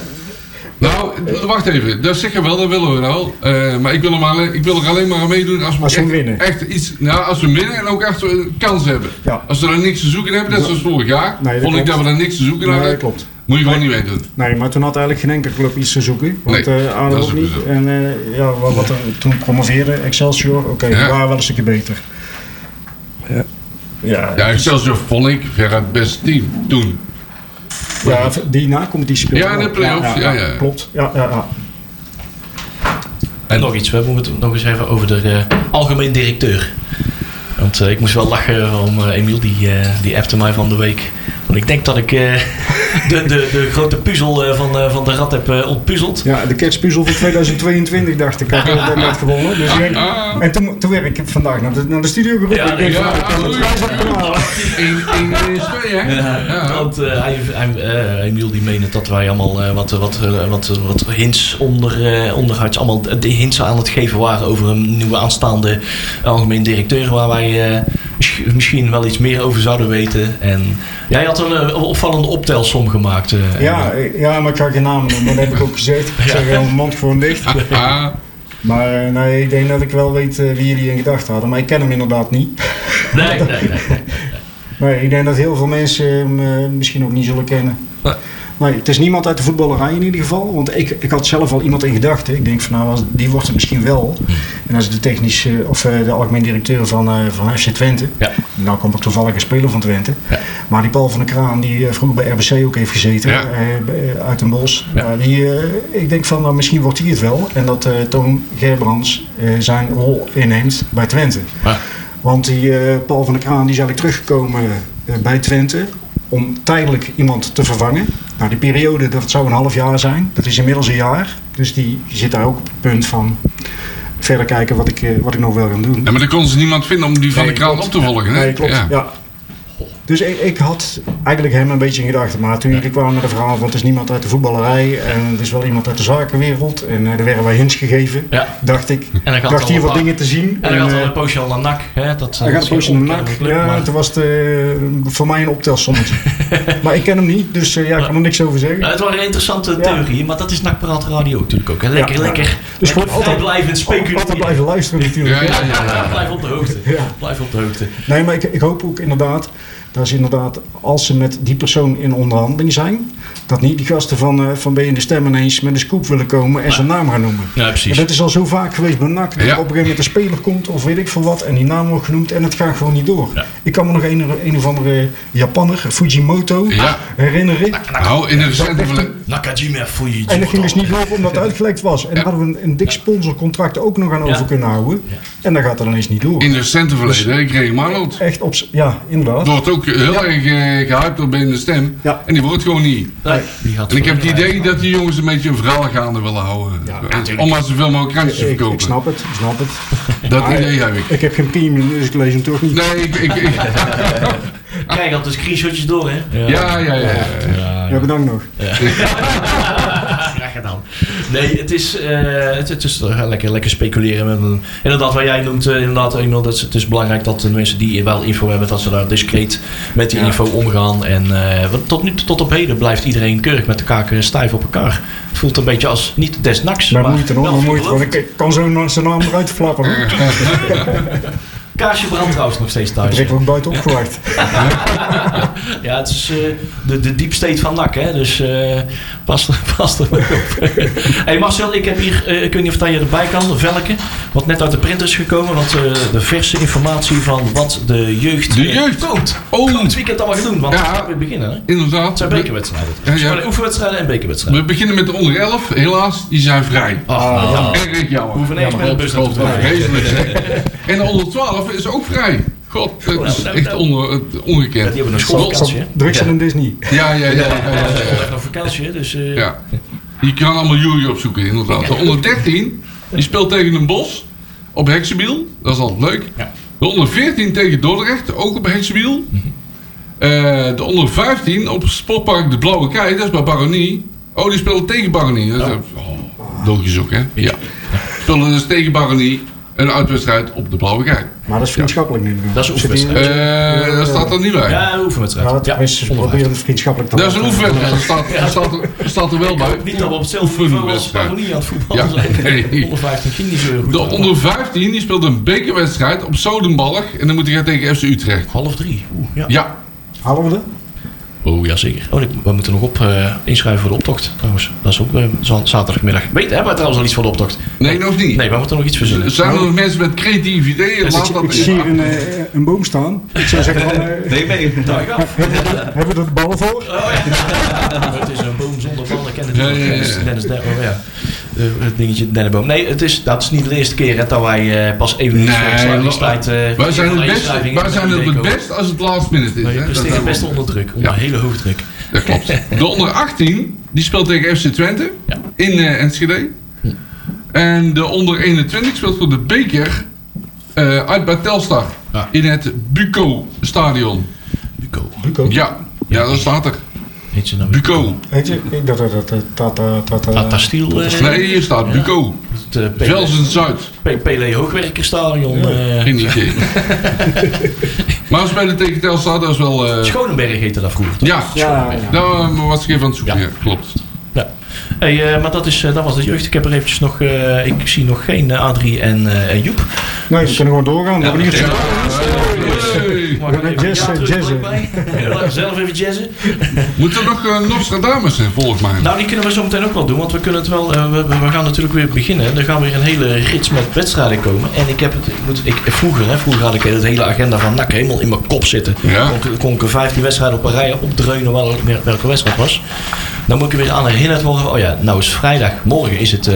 Nou, wacht even. Dat zeg je wel, dat willen we wel. Eh, maar ik wil, hem alleen, ik wil er alleen maar aan meedoen als we, Als we echt, winnen. echt iets... Nou, als we winnen en ook echt een kans hebben. Ja. Als we er niks te zoeken hebben, net zoals vorig jaar, Nee, vond ik dat we er niks te zoeken nee, hadden. klopt. Moet je gewoon niet meedoen. Nee, maar toen had eigenlijk geen enkele club iets te zoeken. Want Nee, eh is ook niet. zo. En eh, ja, wat, wat toen promoveerde, Excelsior, oké, Ja. die waren wel een stukje beter. Ja. Ja, Ja, Excelsior vond ik veruit het beste team toen. ja, die na-competitie speelde Ja, in de wel. play-offs, ja, ja. Klopt, ja, ja, ja. En nog iets, we moeten het nog eens even over de eh, algemeen directeur. Want eh, ik moest wel lachen om eh, Emiel, die, eh die appte mij van de week. Want ik denk dat ik eh, de, de, de grote puzzel eh, van, eh, van de rat heb eh, ontpuzzeld. Ja, de kerstpuzzel van 2022 dacht ik, had ik net gewonnen. Dus ik denk- en toen, toen werd ik vandaag naar de, naar de studio geroepen. Ja, ik denk, ja, ja, prijs ja. ook halen. 1 is 2, hè? Ja. Want eh, hij, hij, eh, Emiel die meende dat wij allemaal eh, wat, wat, wat, wat hints onder, eh onderhuids, allemaal de hints aan het geven waren over een nieuwe aanstaande algemeen directeur waar wij eh, misschien wel iets meer over zouden weten. En jij had een eh, opvallende optelsom gemaakt. eh, Ja, ik- ja, maar ik ga geen namen noemen, dat heb ik ook gezegd. Ik zeg gewoon mond gewoon dicht. Maar eh, nee, ik denk dat ik wel weet eh, wie jullie in gedachten hadden. Maar ik ken hem inderdaad niet. nee, nee, nee. nee. Nee, ik denk dat heel veel mensen hem eh, misschien ook niet zullen kennen. Nee, het is niemand uit de voetballerij in ieder geval. Want ik, ik had zelf al iemand in gedachten. Ik denk van nou, als- die wordt het misschien wel. En dat is de technische, of eh, de algemeen directeur van, eh van FC Twente. Ja. Nou kom ik toevallig een speler van Twente. Ja. Maar die Paul van der Kraan, die eh, vroeger bij RBC ook heeft gezeten. Ja. uit een bos. Ja. Ja, die, ik denk van nou, misschien wordt hij het wel. En dat Toon Gerbrands zijn rol inneemt bij Twente. Ja. Want die Paul van der Kraan die is eigenlijk teruggekomen bij Twente om tijdelijk iemand te vervangen. Nou, die periode, dat zou een half jaar zijn. Dat is inmiddels een jaar. Dus die zit daar ook op het punt van verder kijken wat ik, eh, wat ik nog wil gaan doen. ja, maar dan kon ze niemand vinden om die van Nee, de kraan op te volgen. Hè? Nee, klopt. Ja. Dus ik, ik had eigenlijk hem een beetje in gedachten. Maar toen jullie kwamen met de verhaal van het is niemand uit de voetballerij en het is wel iemand uit de zakenwereld. En eh er werden wij hints gegeven, Ja. dacht ik. En gaat dacht al hier een wat paar- dingen te zien. En dan gaat eh, er een poosje al naar NAC. Hè? Dat, hij gaat een poosje naar nak. Ja, toen was het eh, voor mij een optelsommetje. maar ik ken hem niet, dus eh, ja, ik kan er niks over zeggen. Nou, het waren interessante Ja. theorieën, maar dat is NAC Praat Radio natuurlijk ook. Hè? Lekker, Ja, lekker. Dus gewoon gewoon altijd- blijven speculeren. Altijd blijven luisteren natuurlijk. Ja, blijf op de hoogte. Blijf op de hoogte. Nee, maar ik, ik hoop ook inderdaad, dat is inderdaad, als ze met die persoon in onderhandeling zijn, dat niet die gasten van, eh, van Ben de Stem ineens met een scoop willen komen en zijn naam gaan noemen. Ja, En precies. dat is al zo vaak geweest bij NAC, dat Ja. op een gegeven moment een speler komt of weet ik veel wat en die naam wordt genoemd en het gaat gewoon niet door. Ja. Ik kan me nog een, een of andere Japanner, Fujimoto, Ja. herinneren. Nou, in het recente verleden... Nakajima Fuji. En dat ging dus niet door omdat het uitgelekt was. En daar hadden we een, een dik sponsorcontract ook nog aan over kunnen houden. En dan gaat het ineens niet door. In het recente verleden, ik kreeg Marloot. Echt op, ja, inderdaad. Wordt ook heel erg eh, gehyped op in de stem. Ja. En die wordt gewoon niet. Nee, En ik heb het idee dat die jongens een beetje een verhaal gaande willen houden. Ja, natuurlijk. Om maar zoveel mogelijk krantjes te Ik, ik verkopen. snap het, ik snap het. Dat Maar idee heb ik. Ik heb geen premium, dus ik lees hem toch niet. Nee, ik... ik, ik- Krijg altijd screenshotjes door, hè? ja, ja, ja. ja. Ja, Ja, bedankt nog. Nee, het is, eh, het, het is toch lekker, lekker speculeren. Met een, inderdaad, wat jij noemt, eh, inderdaad, dat het is belangrijk dat de mensen die wel info hebben, dat ze daar discreet met die info omgaan. En eh, want tot nu tot op heden blijft iedereen keurig met de kaken stijf op elkaar. Het voelt een beetje als niet des naks, Maar maar moeite hoor, moeite. Want ik kan zo zijn naam eruit flappen. hoor. Kaarsje brandt trouwens nog steeds thuis. Direct wordt buiten opgewacht. Ja, het is eh, de, de deep state van NAC, hè. Dus eh pas, er- pas er maar op. hey Marcel, ik heb hier, eh, ik weet niet of dat je erbij kan, velken. Wat net uit de print is gekomen. Want eh, de verse informatie van wat de jeugd, De jeugd? komt. Oh. Komend weekend allemaal gaan doen. Want Ja. we gaan weer beginnen, hè. Het Inderdaad. zijn We, bekerwedstrijden. Ja, Het ja. zijn oefenwedstrijden en bekerwedstrijden. we beginnen met de onder 11. Helaas, die zijn vrij. Ah, jammer. Erg jammer. We hoeven niks met de bus te vreselijk. En de onder 12 is ook vrij. God, dat is echt onder, het Ja, ongekend. die hebben een schoolvakantie, hè. Drugs en een Disney. Ja, ja, ja. ja, ja, nog vakantie. Dus eh, Ja. Je kan allemaal Jury opzoeken, inderdaad. De onder 13, die speelt tegen een bos op Heksenbiel. Dat is altijd leuk. Ja. De onder 14 tegen Dordrecht, ook op Heksenbiel. Eh, de onder 15 op Sportpark De Blauwe Kei, dat is bij Baronie. Oh, die speelt tegen Baronie. Dat is, oh, logisch ook, hè? Ja. Spelen dus tegen Baronie een uitwedstrijd op De Blauwe Kei. Maar dat is vriendschappelijk neem ik aan. Dat is een oefenwedstrijd. Eh, dat staat er niet bij. ja, een oefenwedstrijd. Ja, het Ja, is, proberen het vriendschappelijk te Dat is een oefenwedstrijd. Dat staat, dat staat, er, dat staat er wel bij. niet dat we op hetzelfde niveau als. Baronie aan het voetballen Ja, zijn. nee. Onder 15 ging niet zo goed. De onder 15 die speelt een bekerwedstrijd op Sodenballig. En dan moet hij gaan tegen FC Utrecht. Half drie. Oeh, ja. Ja. Halen we dat? Oh, ja zeker. Oh, we moeten nog op eh, inschrijven voor de optocht trouwens. Dat is ook eh, za- zaterdagmiddag. Weet, hebben we trouwens al iets voor de optocht? Nee, nog niet. Nee, we moeten nog iets verzinnen. Zijn er nog mensen met creatieve ideeën? Laat Ik dat zie een, eh, een boom staan. Ik zou zeggen van, eh, Nee, nee. Hebben we er de bal voor? Het is een boom zonder bal. Ik ken het Ja, niet. ja, ja. Dennis, Dennis Den- oh, ja. Eh, het dingetje dennenboom. Nee, het is, dat is niet de eerste keer hè, dat wij eh, pas even Nee, voor de sluitingstijd... eh, Wij zijn het best, wij zijn het het best als het last minute is. Maar je hè. Dat, presteert best onder druk. Onder Ja. hele hoge druk. dat klopt. De onder 18 die speelt tegen FC Twente Ja. in eh, Enschede. En de onder 21 speelt voor de beker eh, uit bij Telstar. Ja. In het Buco stadion. Buco. Buco. Ja, ja, dat staat er. Heet ze nou? Buco. Weet je, ik dacht dat dat dat dat dat dat Tata Stiel. eh, Nee, hier staat Buco. eh, Pele- Velsen Zuid. P- Pele Hoogwerkerstadion. eh, Geen idee. maar we spelen tegen Telstar, dat is wel... eh, Schonenberg heette dat vroeger. toch? ja, Ja, ja. daar eh, was ik even aan het zoeken. Ja. Ja. klopt. Ja. Hey, eh, maar dat, is, dat was de jeugd. Ik heb er eventjes nog... eh, ik zie nog geen Adrie en, eh, Joep. Nee, we kunnen gewoon doorgaan. We Mag We ik gaan even jazzen, ja, terug jazzen. bij? Ja, laten we zelf even jazzen. Moet er nog uh, Nostradamus zijn, volgens mij. Nou, die kunnen we zo meteen ook wel doen. Want we kunnen het wel... eh, we, we gaan natuurlijk weer beginnen. Er gaan weer een hele rits met wedstrijden komen. En ik heb het... Ik moet, ik, vroeger, hè, vroeger had ik het hele agenda van NAC helemaal in mijn kop zitten. Ja. Kon, ik- kon ik er 15 wedstrijden op een rij opdreunen welke, welke wedstrijd was. Dan moet ik er weer aan herinnerd worden. Oh ja, nou is vrijdag. Morgen is het eh,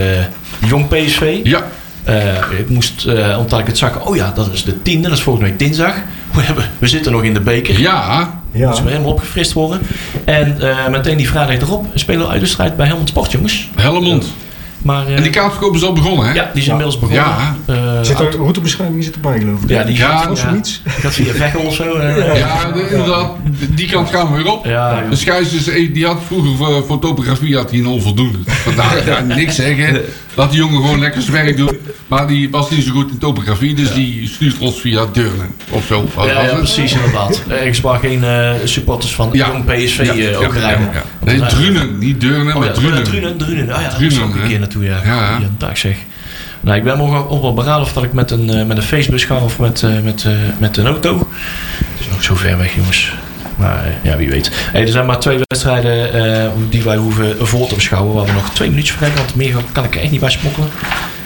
Jong PSV. Ja, Eh, ik moest, eh, omdat ik het zag, oh ja, dat is de tiende, dat is volgende week dinsdag. We, hebben, we zitten nog in de beker. ja. Ja. Moeten we helemaal opgefrist worden. En eh, meteen die vrijdag erop spelen we uit de strijd bij Helmond Sport, jongens. Helmond. Maar, eh, En die kaartverkoop is al begonnen, hè? ja, die is inmiddels begonnen. Ja. Eh, Zit er routebeschrijving zit erbij, geloof ik. ja, die Ja, gaat, ja, iets? gaat via Veghel of zo. eh, Ja, de- inderdaad. Die kant gaan we weer op. Ja, de Schijs is, eh, die had vroeger voor, voor topografie had hij een onvoldoende. Vandaar ja, niks zeggen. Laat die jongen gewoon lekker zijn werk doen. Maar die was niet zo goed in topografie, dus die stuurt ons via Deurne of zo. Ja, precies, inderdaad. Ergens waar geen eh, supporters van Ja. Jong PSV Ja, eh, ja, ook rijden. Nee, Drunen, niet Deurne, Oh maar ja, Drunen. Drunen. Drunen. Oh ja, Drunen, ik een keer naartoe, ja. Ja. Ja, dag zeg. Nou, ik ben morgen ook wel beraden of dat ik met een, eh, met een Facebous ga of met, met, met een auto. Het is nog zo ver weg, jongens. Maar ja, wie weet. Hey, er zijn maar twee wedstrijden eh, die wij hoeven voor te beschouwen. Waar we nog twee minuutjes voor hebben, want meer kan ik er echt niet bij smokkelen.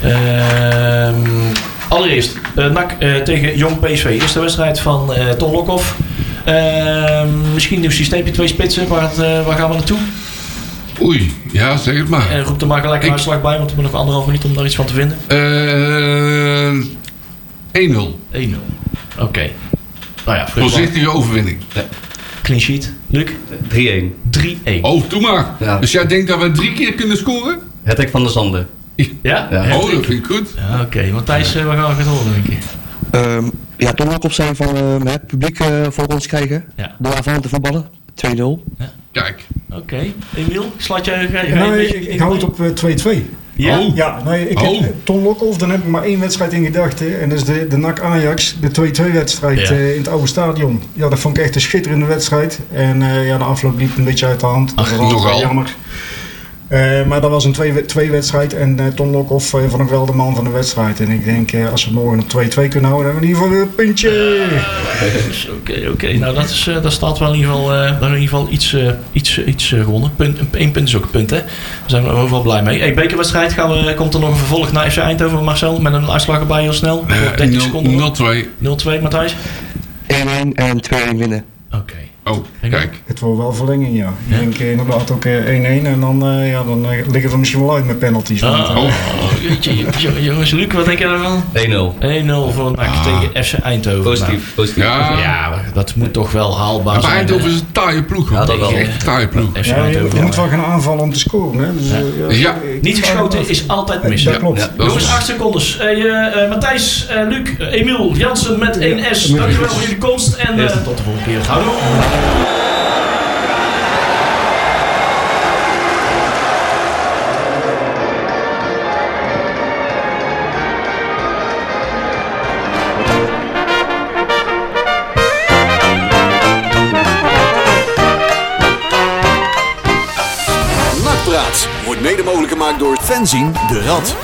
Ehm, allereerst, eh NAC eh, tegen Jong PSV. Eerste wedstrijd van Ton Lokhoff. Ehm, misschien een nieuw systeempje, twee spitsen. Waar, waar gaan we naartoe? Oei, ja, zeg het maar. En roep er maar gelijk een Ik- uitslag bij, want we hebben nog anderhalf minuut om daar iets van te vinden. Eh 1-0. 1-0. Oké. Nou ja. Voorzichtige overwinning. Clean sheet. Luc? 3-1. 3-1. Oh, doe maar. Ja. Dus jij denkt dat we drie keer kunnen scoren? Het hek van de Zanden. Ja? Ja. Ja, Oh, dat vind ik goed. Ja, Oké, Matthijs, uh, we gaan het horen, denk ik. Ehm, ja, toch ook op zijn van eh, het publiek eh, voor ons krijgen. Ja. Door ervan te voetballen. 2-0. Kijk. Oké. Emiel, slaat jij... Nee, ik, ik hou het op eh, 2-2. Ja? Oh. Ja, nee, ik Oh. heb, Ton Lokhoff, dan heb ik maar één wedstrijd in gedachten. En dat is de, de NAC Ajax, de 2-2 wedstrijd Ja. eh, in het oude stadion. Ja, dat vond ik echt een schitterende wedstrijd. En eh, ja, de afloop liep een beetje uit de hand. Dat Ach, was nogal. jammer. Eh, maar dat was een 2 wedstrijd en eh, Ton Lokhoff eh, vond ik wel de man van de wedstrijd. En ik denk, eh, als we morgen op 2-2 kunnen houden, dan hebben we in ieder geval weer een puntje. Oké, oké. Nou, dat, is, eh, dat staat wel in ieder geval, eh, in ieder geval iets, eh, iets, iets gewonnen. Punt, Eén punt is ook een punt, hè. Daar zijn we overal blij mee. Hey, bekerwedstrijd gaan we, komt er nog een vervolg naar FC Eindhoven, Marcel. Met een uitslag erbij heel snel. Eh, 30 seconden. 0-2. 0-2, Matthijs. 1-1 en 2-1 winnen. Oké. Oh, kijk. Het wordt wel verlenging, ja. Ik denk eh, inderdaad ook eh, 1-1 en dan, eh, ja, dan eh, liggen we misschien wel uit met penalties. want, Ah, eh, oh, jeetje, jeetje. jongens, Luc, wat denk jij ervan? 1-0. 1-0 voor NAC tegen FC Eindhoven. Positief, positief. Ja. Ja, maar dat moet toch wel haalbaar Maar zijn. Eindhoven hè? is een taaie ploeg. hoor. Ja, dat wel. Echt een taaie ploeg. Ja, je, Eindhoven. je moet wel gaan aanvallen om te scoren. Hè? Dus, eh, Ja. ik- Niet geschoten is altijd mis. Dat Ja. klopt. Ja. Jongens, is- 8 secondes. Eh, eh, Matthijs, eh, Luc, eh, Emiel, Jansen met 1S. Dankjewel voor jullie komst en eh, tot de volgende keer. Houdoe. Wordt mede mogelijk gemaakt door Fenzin de Rad.